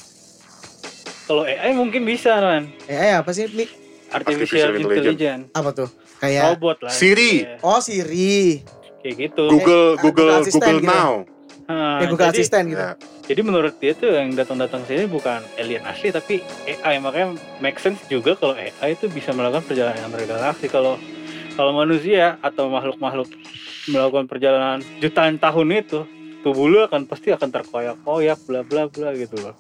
Kalau AI mungkin bisa kan, eh apa sih Mik? artificial, Artificial intelligence. intelligence, Apa tuh? Kayak robot lah. Siri. Iya, oh Siri. kayak gitu. Google, Eh, Google, Google Google gitu. Now. Nah, Kayak Google jadi, Assistant gitu. Ya, jadi menurut dia tuh yang datang-datang sini bukan alien asli tapi AI makanya make sense juga kalau AI itu bisa melakukan perjalanan antar galaksi kalau kalau manusia atau makhluk-makhluk melakukan perjalanan jutaan tahun itu tubuh lu akan pasti akan terkoyak-koyak bla bla bla gitu loh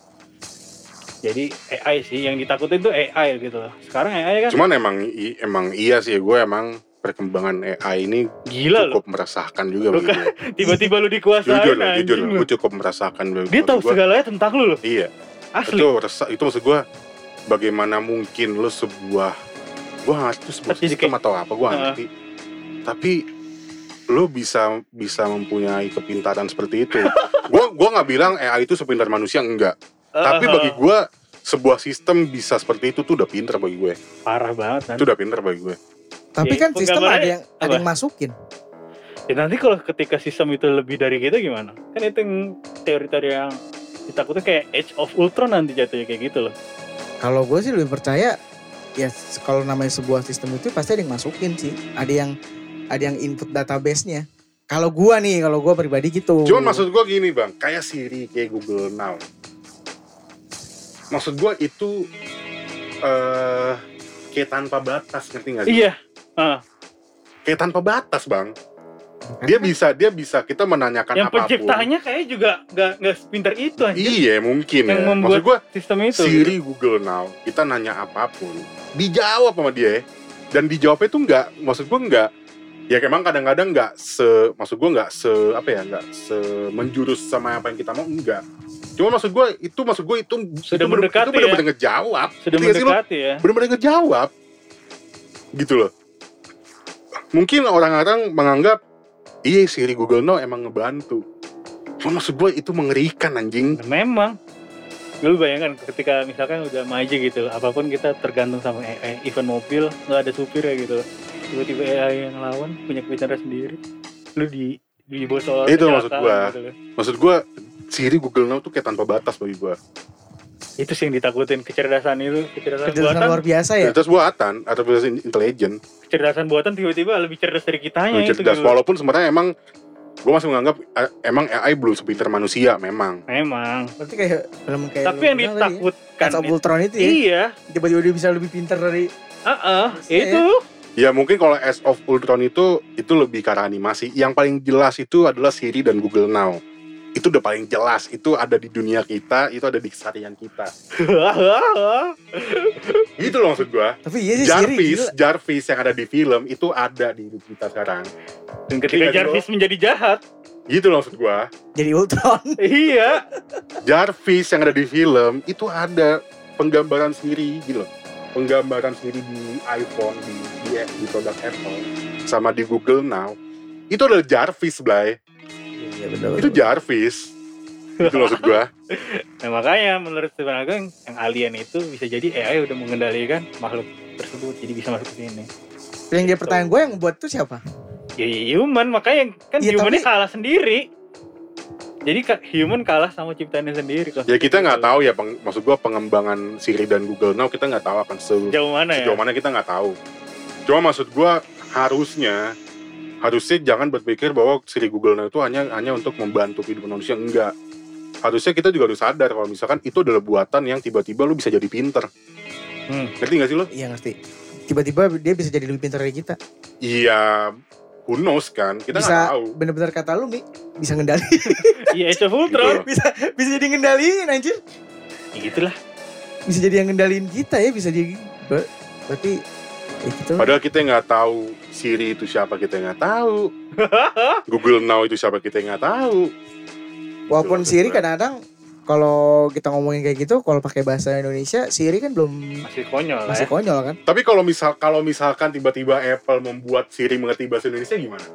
jadi AI sih yang ditakutin tuh AI gitu loh. Sekarang AI kan cuman emang i- emang iya sih gue emang perkembangan AI ini gila loh. cukup meresahkan juga bagi Bukan. gue. tiba-tiba lu dikuasain Jujur lah, jujur lu. gue cukup merasakan. dia Maksud tahu gua, segalanya tentang lu loh. Iya, asli. Itu resah, itu maksud gue bagaimana mungkin lo sebuah gue nggak ngerti itu sebuah Tapi sistem kayak- atau apa gue ngerti. Tapi lo bisa bisa mempunyai kepintaran seperti itu. Gue gua nggak bilang AI itu sepintar manusia enggak tapi bagi gue sebuah sistem bisa seperti itu tuh udah pintar bagi gue parah banget kan itu udah pintar bagi gue Tapi Ya, kan sistem ada yang ada apa? yang masukin. Ya nanti kalau ketika sistem itu lebih dari kita gimana? Kan itu yang teori-teori yang ditakutnya kayak Age of Ultron nanti jatuhnya kayak gitu loh. Kalau gue sih lebih percaya ya kalau namanya sebuah sistem itu pasti ada yang masukin sih. Ada yang ada yang input database-nya. Kalau gua nih, kalau gua pribadi gitu. Cuman maksud gue gini bang, kayak Siri, kayak Google Now. Maksud gue itu eh kayak tanpa batas, ngerti gak sih? Iya. Ah, Kayak tanpa batas bang. Dia bisa, dia bisa kita menanyakan yang apa pun. penciptanya kayak juga nggak nggak sepintar itu anjir. Iya mungkin Yang ya. Maksud gue sistem itu. Siri, Google Now, kita nanya apa pun, dijawab sama dia. ya. Dan dijawabnya tuh nggak, maksud gue nggak. Ya emang kadang-kadang nggak se, maksud gue nggak se apa ya, nggak se menjurus sama apa yang kita mau enggak. Cuma maksud gue itu maksud gue itu Sudah mendekati itu bener-bener ngejawab. Sudah mendekati ya. bener-bener ngejawab gitu loh mungkin orang-orang menganggap iya Siri Google Now emang ngebantu cuma maksud gue itu mengerikan anjing Memang. Lu bayangkan ketika misalkan udah maju gitu, apa pun kita tergantung sama AI, event mobil nggak ada supir ya gitu. Tiba-tiba AI yang lawan punya kebicaraan sendiri. Lu di di bawah soal Itu maksud kecelakaan gua. gitu loh. maksud gue Siri Google Now tuh kayak tanpa batas bagi gue itu sih yang ditakutin kecerdasan itu kecerdasan, Kecerdasan buatan. luar biasa ya. cerdas buatan atau cerdas intelijen kecerdasan buatan tiba-tiba lebih cerdas dari kitanya itu cerdas. gitu. walaupun sebenarnya emang gue masih menganggap eh, emang AI belum sepintar manusia memang. Memang. Berarti kayak film kayak tapi yang ya, ditakutkan itu, Ultron itu ya. iya. Tiba-tiba dia bisa lebih pintar dari Heeh, Iya, itu. Ya mungkin kalau Age of Ultron itu itu lebih ke arah animasi. Yang paling jelas itu adalah Siri dan Google Now itu udah paling jelas itu ada di dunia kita itu ada di keseharian kita. Gitu loh maksud gua. Tapi iya sih Jarvis. Jarvis yang ada di film itu ada di hidup kita sekarang. Dan ketika Iya, Jarvis menjadi jahat. Gitu loh maksud gua. Jadi Ultron. iya. Jarvis yang ada di film itu ada penggambaran sendiri gitu loh. Penggambaran sendiri di iPhone di di, di produk Apple sama di Google Now. Itu adalah Jarvis Blay Iya benar. itu Jarvis. Itu loh maksud gua. Nah makanya menurut Stephen Hawking yang alien itu bisa jadi AI udah mengendalikan makhluk tersebut jadi bisa masuk ke sini. Yang dia pertanyaan gue yang buat itu siapa? ya human. Makanya kan Iya, humannya tapi- kalah sendiri. Jadi human kalah sama ciptaannya sendiri. Kok ya kita nggak tahu ya peng- maksud gua pengembangan Siri dan Google Now kita nggak tahu akan se jauh mana ya? sejauh mana kita nggak tahu. Cuma maksud gua harusnya harusnya jangan berpikir bahwa Siri Google itu hanya hanya untuk membantu kehidupan manusia enggak harusnya kita juga harus sadar kalau misalkan itu adalah buatan yang tiba-tiba lu bisa jadi pinter Hmm. ngerti gak sih lo? Iya ngerti. Tiba-tiba dia bisa jadi lebih pintar dari kita. iya who knows kan kita nggak bisa tahu bener-bener kata lu Mi, bisa ngendali. iya Age of Gitu bisa bisa jadi ngendaliin anjir. ya gitulah Bisa jadi yang ngendaliin kita ya, bisa jadi ber- berarti ya gitu. padahal kita nggak tahu Siri itu siapa kita nggak tahu. Google Now itu siapa kita nggak tahu. Walaupun Gitu, Siri kadang-kadang kalau kita ngomongin kayak gitu, kalau pakai bahasa Indonesia, Siri kan belum masih konyol lah masih ya. konyol kan. tapi kalau misal kalau misalkan tiba-tiba Apple membuat Siri mengerti bahasa Indonesia gimana?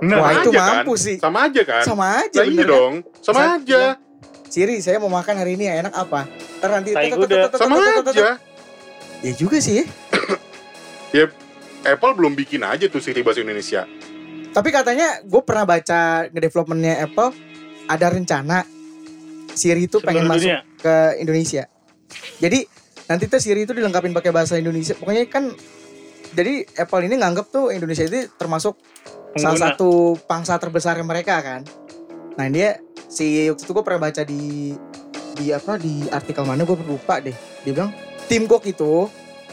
Nah Wah itu aja kan? mampu sih. sama aja kan? Sama aja Nah, iya kan? dong. Sama Bisa- aja. Siri, saya mau makan hari ini ya enak apa? Ntar nanti sama aja. Ya juga sih. Ya. Apple belum bikin aja tuh Siri bahasa Indonesia Tapi katanya gue pernah baca ngedevelopmentnya Apple ada rencana Siri itu pengen Seluruh masuk dunia. ke Indonesia. Jadi nanti tuh Siri itu dilengkapin pakai bahasa Indonesia. Pokoknya kan jadi Apple ini nganggep tuh Indonesia itu termasuk salah Pengguna. satu pangsa terbesar mereka kan. Nah dia si waktu itu gue pernah baca di di apa di artikel mana gue lupa deh dia bilang tim Cook itu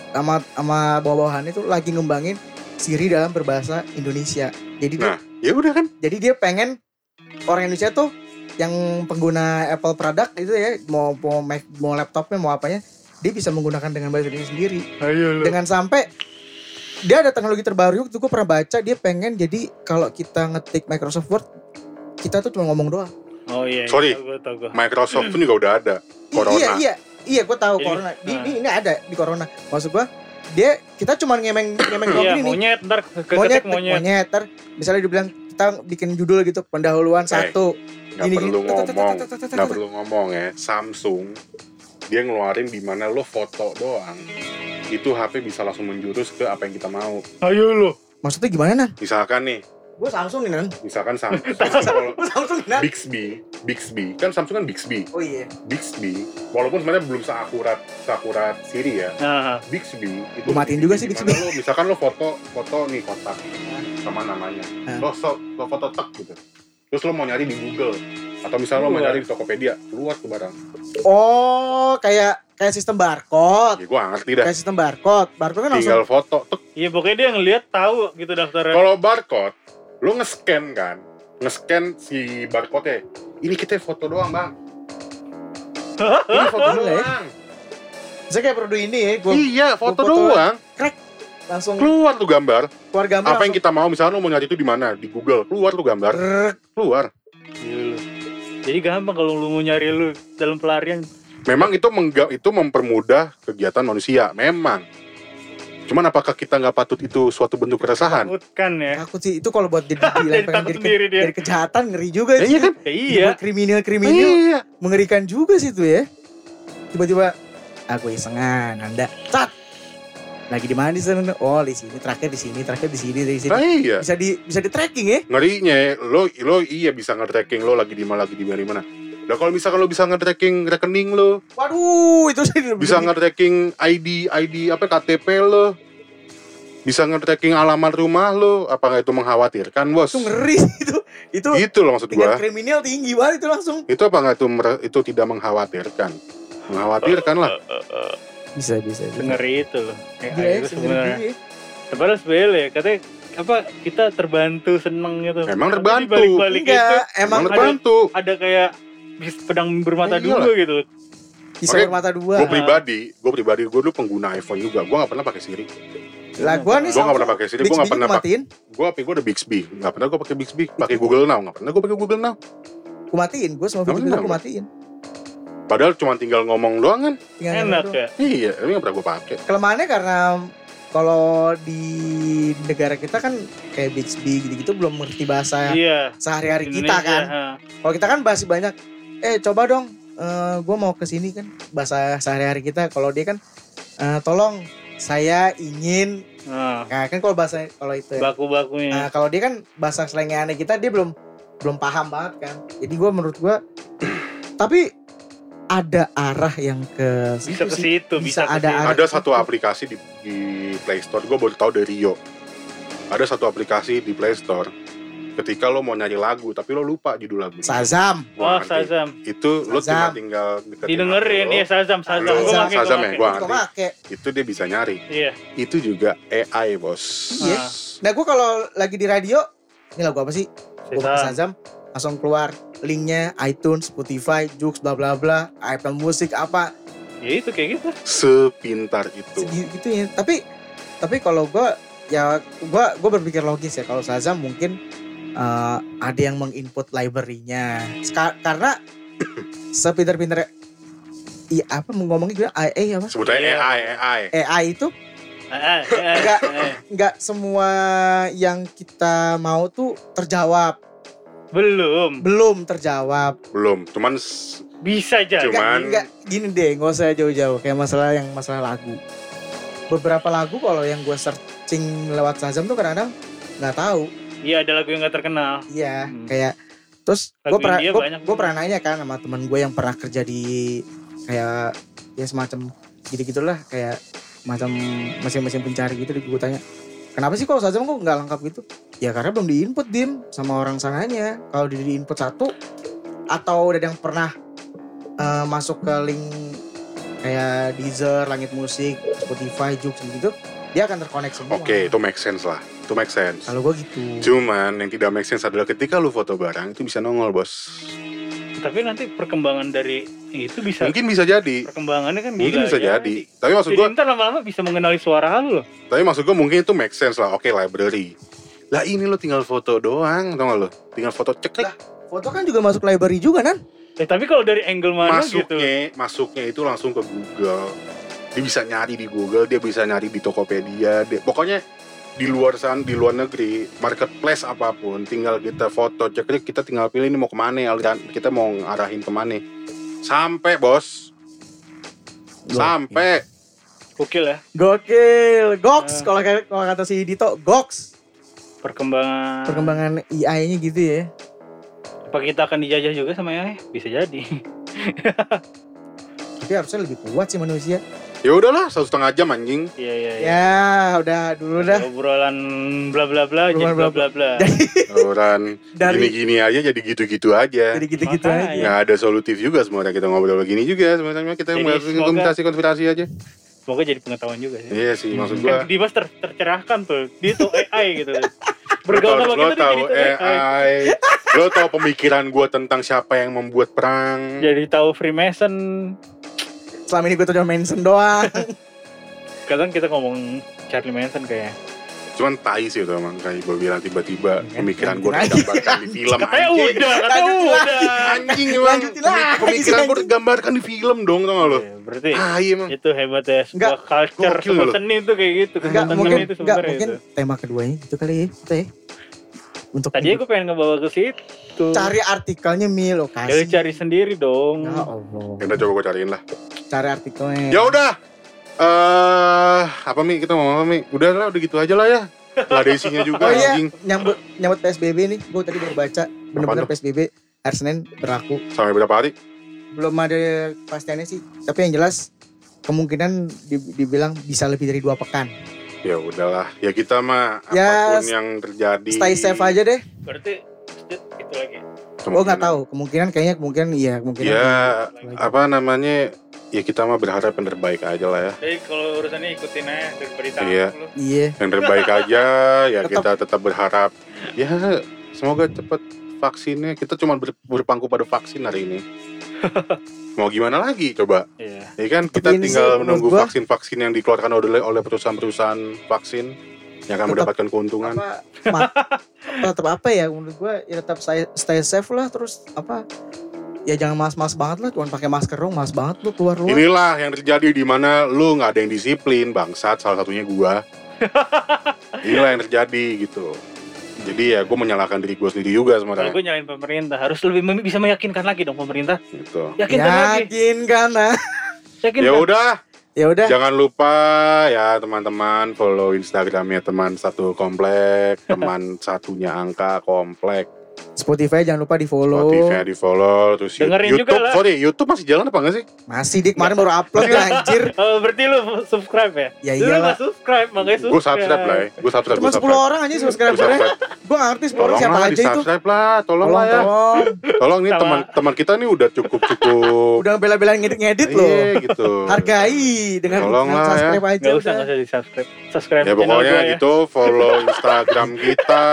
sama sama bawahan itu lagi ngembangin Siri dalam berbahasa Indonesia jadi dia Nah, ya udah kan. jadi dia pengen orang Indonesia tuh yang pengguna Apple product itu ya mau mau Mac mau laptopnya mau apanya dia bisa menggunakan dengan bahasa Indonesia sendiri Ayo dengan sampai dia ada teknologi terbaru itu gue pernah baca dia pengen jadi kalau kita ngetik Microsoft Word kita tuh cuma ngomong doang Oh iya. iya, Sorry. Tahu gua, tahu. Microsoft pun juga udah ada. Corona. iya iya iya gue tahu Jadi, corona di, nah. di- ini ada di corona maksud gue dia kita cuma ngemeng ngemeng doang Iya, nih monyet ntar ke- monyet monyet. monyet ntar misalnya dibilang kita bikin judul gitu pendahuluan Eh, satu Nggak Gini, perlu gini. ngomong. Nggak perlu ngomong ya. Samsung dia ngeluarin di mana lo foto doang. Itu HP bisa langsung menjurus ke apa yang kita mau. Ayo lu. maksudnya gimana nan Misalkan nih, gue Samsung nih nan misalkan Samsung gue Samsung nan Bixby, Bixby kan Samsung kan Bixby. oh iya Bixby, walaupun sebenarnya belum seakurat seakurat Siri ya. Nah, Bixby itu Gua matiin juga sih Bixby. Lo, misalkan lo foto foto nih kotak sama namanya. Ah. Lo, so, lo foto tek gitu. Terus lo mau nyari di Google atau misalnya lo mau nyari di Tokopedia, keluar tuh barang. oh kayak kayak sistem barcode Ya gua nggak ngerti dah. kayak sistem barcode barcode kan langsung Tinggal foto tek. iya pokoknya dia ngelihat tahu gitu daftarnya. Kalau barcode, lo nge-scan kan, nge-scan si barcode-nya. Ini kita foto doang bang. Ini foto ya. doang. saya kayak produk ini ya gue Iya, foto gua foto- doang. langsung Keluar tuh gambar. keluar gambar Apa yang kita mau, misalnya lo mau nyari itu di mana? Di Google. Keluar tuh gambar. Keluar. Iya. Jadi gampang kalau lu mau nyari lu dalam pelarian. Memang itu mengga- itu mempermudah kegiatan manusia. Memang. Cuman apakah kita nggak patut itu suatu bentuk keresahan? Takutkan ya. takut sih itu kalau buat jadi takut jadi, ke- jadi kejahatan ngeri juga Ya, sih iya kan? Ya, iya. kriminal kriminal Iya. mengerikan juga sih itu ya tiba-tiba aku isengan anda cat lagi di mana di sana oh di sini terakhir di sini terakhir di sini di sini Nah, iya. bisa di bisa di tracking ya Ngerinya lo lo iya bisa nge-tracking lo lagi di mana lagi di mana di mana. Nah kalau misalkan lo bisa nge-tracking rekening lo, waduh itu sih lebih- bisa nge-tracking ID ID apa KTP lo, bisa nge-tracking alamat rumah lo, apakah itu mengkhawatirkan bos? itu ngeri sih itu itu Gitu loh maksud tingkat gua. kriminal tinggi banget itu langsung Itu apa nggak itu itu tidak mengkhawatirkan? Mengkhawatirkan lah. bisa bisa, bisa. Ngeri itu loh. Kayak Gila ya, itu sebenarnya. juga ya. Katanya apa kita terbantu seneng gitu. Emang terbantu. Balik-balik itu enggak emang Emang ada- terbantu. ada kayak bis- pedang bermata Eh, dua gitu. bisa bermata dua Gue pribadi, gue pribadi gue dulu pengguna iPhone juga. Gue nggak pernah pakai Siri. lah gua nih Gue nggak pernah pakai Siri. Gue nggak pernah pakai. matiin Gue HP gue udah Bixby. Nggak pernah gue pakai Bixby. Pakai Google Now. Nggak pernah gue pakai Google Now. gua matiin gua semua pernah gua gua. matiin Padahal cuma tinggal ngomong doang kan. Tinggal Enak ya. Iya, tapi nggak pernah gue pakai. kelemahannya karena kalau di negara kita kan kayak Bixby gitu-gitu belum mengerti bahasa Iya. sehari-hari kita kan. Kalau kita kan masih banyak, eh coba dong, gue mau ke sini kan bahasa sehari-hari kita. Kalau dia kan, eh, tolong saya ingin, Nah, nah, kan kalau bahasa kalau itu, ya. baku-bakunya. Nah, kalau dia kan bahasa selengeannya kita dia belum belum paham banget kan. Jadi gue menurut gue, tapi ada arah yang ke bisa situ ke situ, bisa, Bisa ada arah. Ada satu aplikasi di, di Play Store. Gue baru tahu dari Rio. Ada satu aplikasi di Play Store. Ketika lo mau nyari lagu, tapi lo lupa judul lagu. Sazam. Oh, Wah, nanti Sazam. Itu lo cuma Sazam. tinggal Didengerin, iya Sazam, Sazam. Sazam, pakai, gua Sazam ya, Gue ngerti. Itu dia bisa nyari. Iya. Itu juga AI, bos. Iya. Ah. Nah gue kalau lagi di radio, ini lagu apa sih? Gue pakai Sazam. Shazam, langsung keluar linknya iTunes, Spotify, Joox, bla bla bla, Apple Music apa, Ya itu kayak gitu. Sepintar itu. gitu ya. Tapi tapi kalau gue ya gue gue berpikir logis ya kalau Shazam mungkin eh, ada yang menginput library-nya karena sepinter-pinter Iya apa ngomongnya gue AI apa? Sebutnya Iya. AI, AI. AI itu Enggak. ah. nggak semua yang kita mau tuh terjawab, Belum. belum terjawab. Belum, cuman Bisa aja. Cuma- Cuman- Enggak, gini deh, nggak usah jauh-jauh kayak masalah yang masalah lagu. Beberapa lagu kalau yang gue searching lewat Shazam tuh kadang-kadang nggak tahu. Iya ada lagu yang gak terkenal. Iya, Hmm. kayak terus gue pernah gue pernah nanya kan sama temen gue yang pernah kerja di kayak ya semacam gitu gitulah kayak macam mesin-mesin pencari gitu gue tanya kenapa sih kalau Shazam kok nggak lengkap gitu ya karena belum diinput dim sama orang sananya kalau di diinput satu atau udah ada yang pernah eh, masuk ke link kayak Deezer, Langit Musik, Spotify, Joox gitu, dia akan terkonek semua. Oke, itu make sense lah. Itu make sense. Kalau gue gitu. Cuman yang tidak make sense adalah ketika lu foto barang itu bisa nongol, Bos. Tapi nanti perkembangan dari itu bisa Mungkin bisa jadi. perkembangannya kan Mungkin bisa jadi. Tapi maksud Jadi gua, ntar lama-lama bisa mengenali suara lu loh. tapi maksud gua mungkin itu make sense lah. Oke, library. Lah ini lu tinggal foto doang, tau gak lu? Tinggal foto ceklek. Lah, Foto kan juga masuk library juga kan? Eh, tapi kalau dari angle mana gitu? masuknya masuknya itu langsung ke Google dia bisa nyari di Google dia bisa nyari di Tokopedia dia, pokoknya di luar sana di luar negeri marketplace apa pun tinggal kita foto cek kita tinggal pilih ini mau ke mana aliran kita mau ngarahin ke mana sampai bos sampai Gokil ya Gokil, Gox Ah. kalau kayak- kalau kata si Dito, Gox. perkembangan. Perkembangan AI-nya gitu ya. Apa kita akan dijajah juga sama AI? Bisa jadi. Tapi harusnya lebih kuat sih manusia. Ya udahlah satu setengah jam anjing Iya iya iya. Ya, udah dulu dah. Obrolan bla bla bla jadi Obrolan bla bla bla orang Dari gini-gini aja jadi gitu-gitu aja dari gitu-gitu aja. nggak ada solutif juga sebenarnya kita ngobrol begini juga sebenarnya kita Jadi bahas semoga- konspirasi-konspirasi aja Semoga jadi pengetahuan juga sih. iya sih maksud Kan gua Dimas ter tercerahkan tuh. Dia tuh AI gitu. Bergaul sama lo kita tahu jadi AI. AI lo tahu pemikiran gue tentang siapa yang membuat perang Jadi tahu Freemason. Selama ini gue tuh cuma mention doang. Kadang kita ngomong Charlie Manson kayak. cuman tai sih itu emang kayak gue bilang tiba-tiba pemikiran gue lanjutin tergambarkan di film Katanya anjing udah, katanya udah. anjing emang pemikiran gue anjing. tergambarkan di film dong tau gak lo Iya, berarti ah iya emang itu hebat ya sebuah Enggak, culture sebuah seni itu kayak gitu Enggak mungkin itu enggak sebenarnya mungkin itu. tema keduanya gitu kali ya. Kita ya. Untuk Tadi gue pengen ngebawa ke situ. Cari artikelnya Mil lo Ya lu kasih. cari sendiri dong. Ya Allah. udah coba gue cariin lah Cari artikelnya. ya udah eh apa mi kita mau apa mi udah lah udah gitu aja lah ya Gak ada isinya juga Oh iya, anjing nyambut nyambut PSBB nih. Gue tadi baru baca bener-bener? PSBB hari Senin berlaku. sampai berapa hari Belum ada kepastiannya sih. Tapi yang jelas kemungkinan di- dibilang bisa lebih dari dua pekan. ya udahlah ya kita mah Ya, apa pun yang terjadi Stay safe aja deh. Berarti itu lagi. Oh nggak tahu. Kemungkinan kayaknya kemungkinan iya kemungkinan. ya apa namanya ya kita mah berharap yang terbaik aja lah ya Jadi kalau urusannya ikutin aja berita Iya. lu. Iya. yang terbaik aja ya Tetap- kita tetap berharap ya semoga cepat vaksinnya kita cuma ber- berpangku pada vaksin hari ini mau gimana lagi coba Iya. ya kan Tapi kita tinggal sih, menunggu vaksin-vaksin yang dikeluarkan oleh oleh perusahaan-perusahaan vaksin yang akan Tetap- mendapatkan keuntungan. Apa, ma- tetap apa ya menurut gue ya tetap stay, stay safe lah terus apa ya jangan mas-mas banget lah cuma pakai masker dong mas banget lu keluar luar. Inilah yang terjadi di mana lu nggak ada yang disiplin bangsat salah satunya gua. Inilah yang terjadi gitu. Jadi ya gue menyalahkan diri gue sendiri juga Kalau sebenarnya gue nyalain pemerintah harus lebih bisa meyakinkan lagi dong pemerintah. gitu. Yakinkan lagi. yakin kan nah Yakinkan. ya udah ya udah Jangan lupa ya teman-teman follow Instagramnya teman satu komplek, teman satunya angka komplek. Spotify jangan lupa di follow Spotify di follow, terus Dengerin YouTube. juga lah. Sorry, YouTube masih jalan apa enggak sih? masih dik kemarin baru upload ya anjir Oh, berarti lu subscribe ya? Ya Lu iyalah. nggak subscribe, makanya subscribe. Gue subscribe lah ya. Gue subscribe, cuma gue 10 subscribe. orang aja subscribe. gue gak ngerti 10 orang Tolong siapa lah, aja di itu subscribe lah, tolong tolong lah ya. tolong Tolong nih Sama- teman-teman kita nih udah cukup-cukup. udah bela-belain ngedit-ngedit loh Iya gitu. hargai dengan Tolong lah ya. subscribe aja Gak usah, gak usah di subscribe. Subscribe Ya pokoknya ya. gitu follow Instagram kita.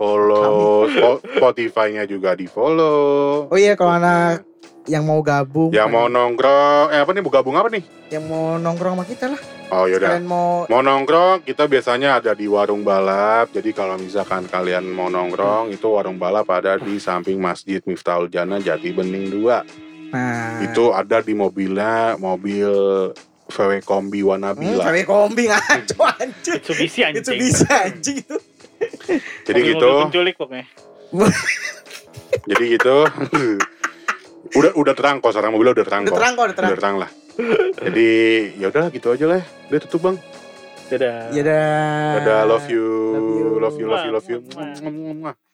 Follow Spo- Spotify-nya juga di follow. oh iya kalau anak yang mau gabung Yang mau nongkrong, eh apa nih, mau gabung apa nih? yang mau nongkrong sama kita lah Oh yaudah, kalian mau mau nongkrong kita biasanya ada di warung balap. Jadi kalau misalkan kalian mau nongkrong itu warung balap ada di samping Masjid Miftahul Jannah Jati Bening 2. nah Itu ada di mobilnya mobil VW Kombi hmm, Wanabila. KW kombi ngaco anjir Mitsubishi anjing. itu bisa anjing itu Jadi gitu, penculik pokoknya. jadi gitu. udah udah terang kok sekarang mobilnya udah terang udah kok. terang kok udah terang Udah terang lah. Jadi ya udah gitu aja lah. Udah tutup bang. Dadah. ya dah Dadah, love you, Love you. love you, love you, love you. Mwah, mwah.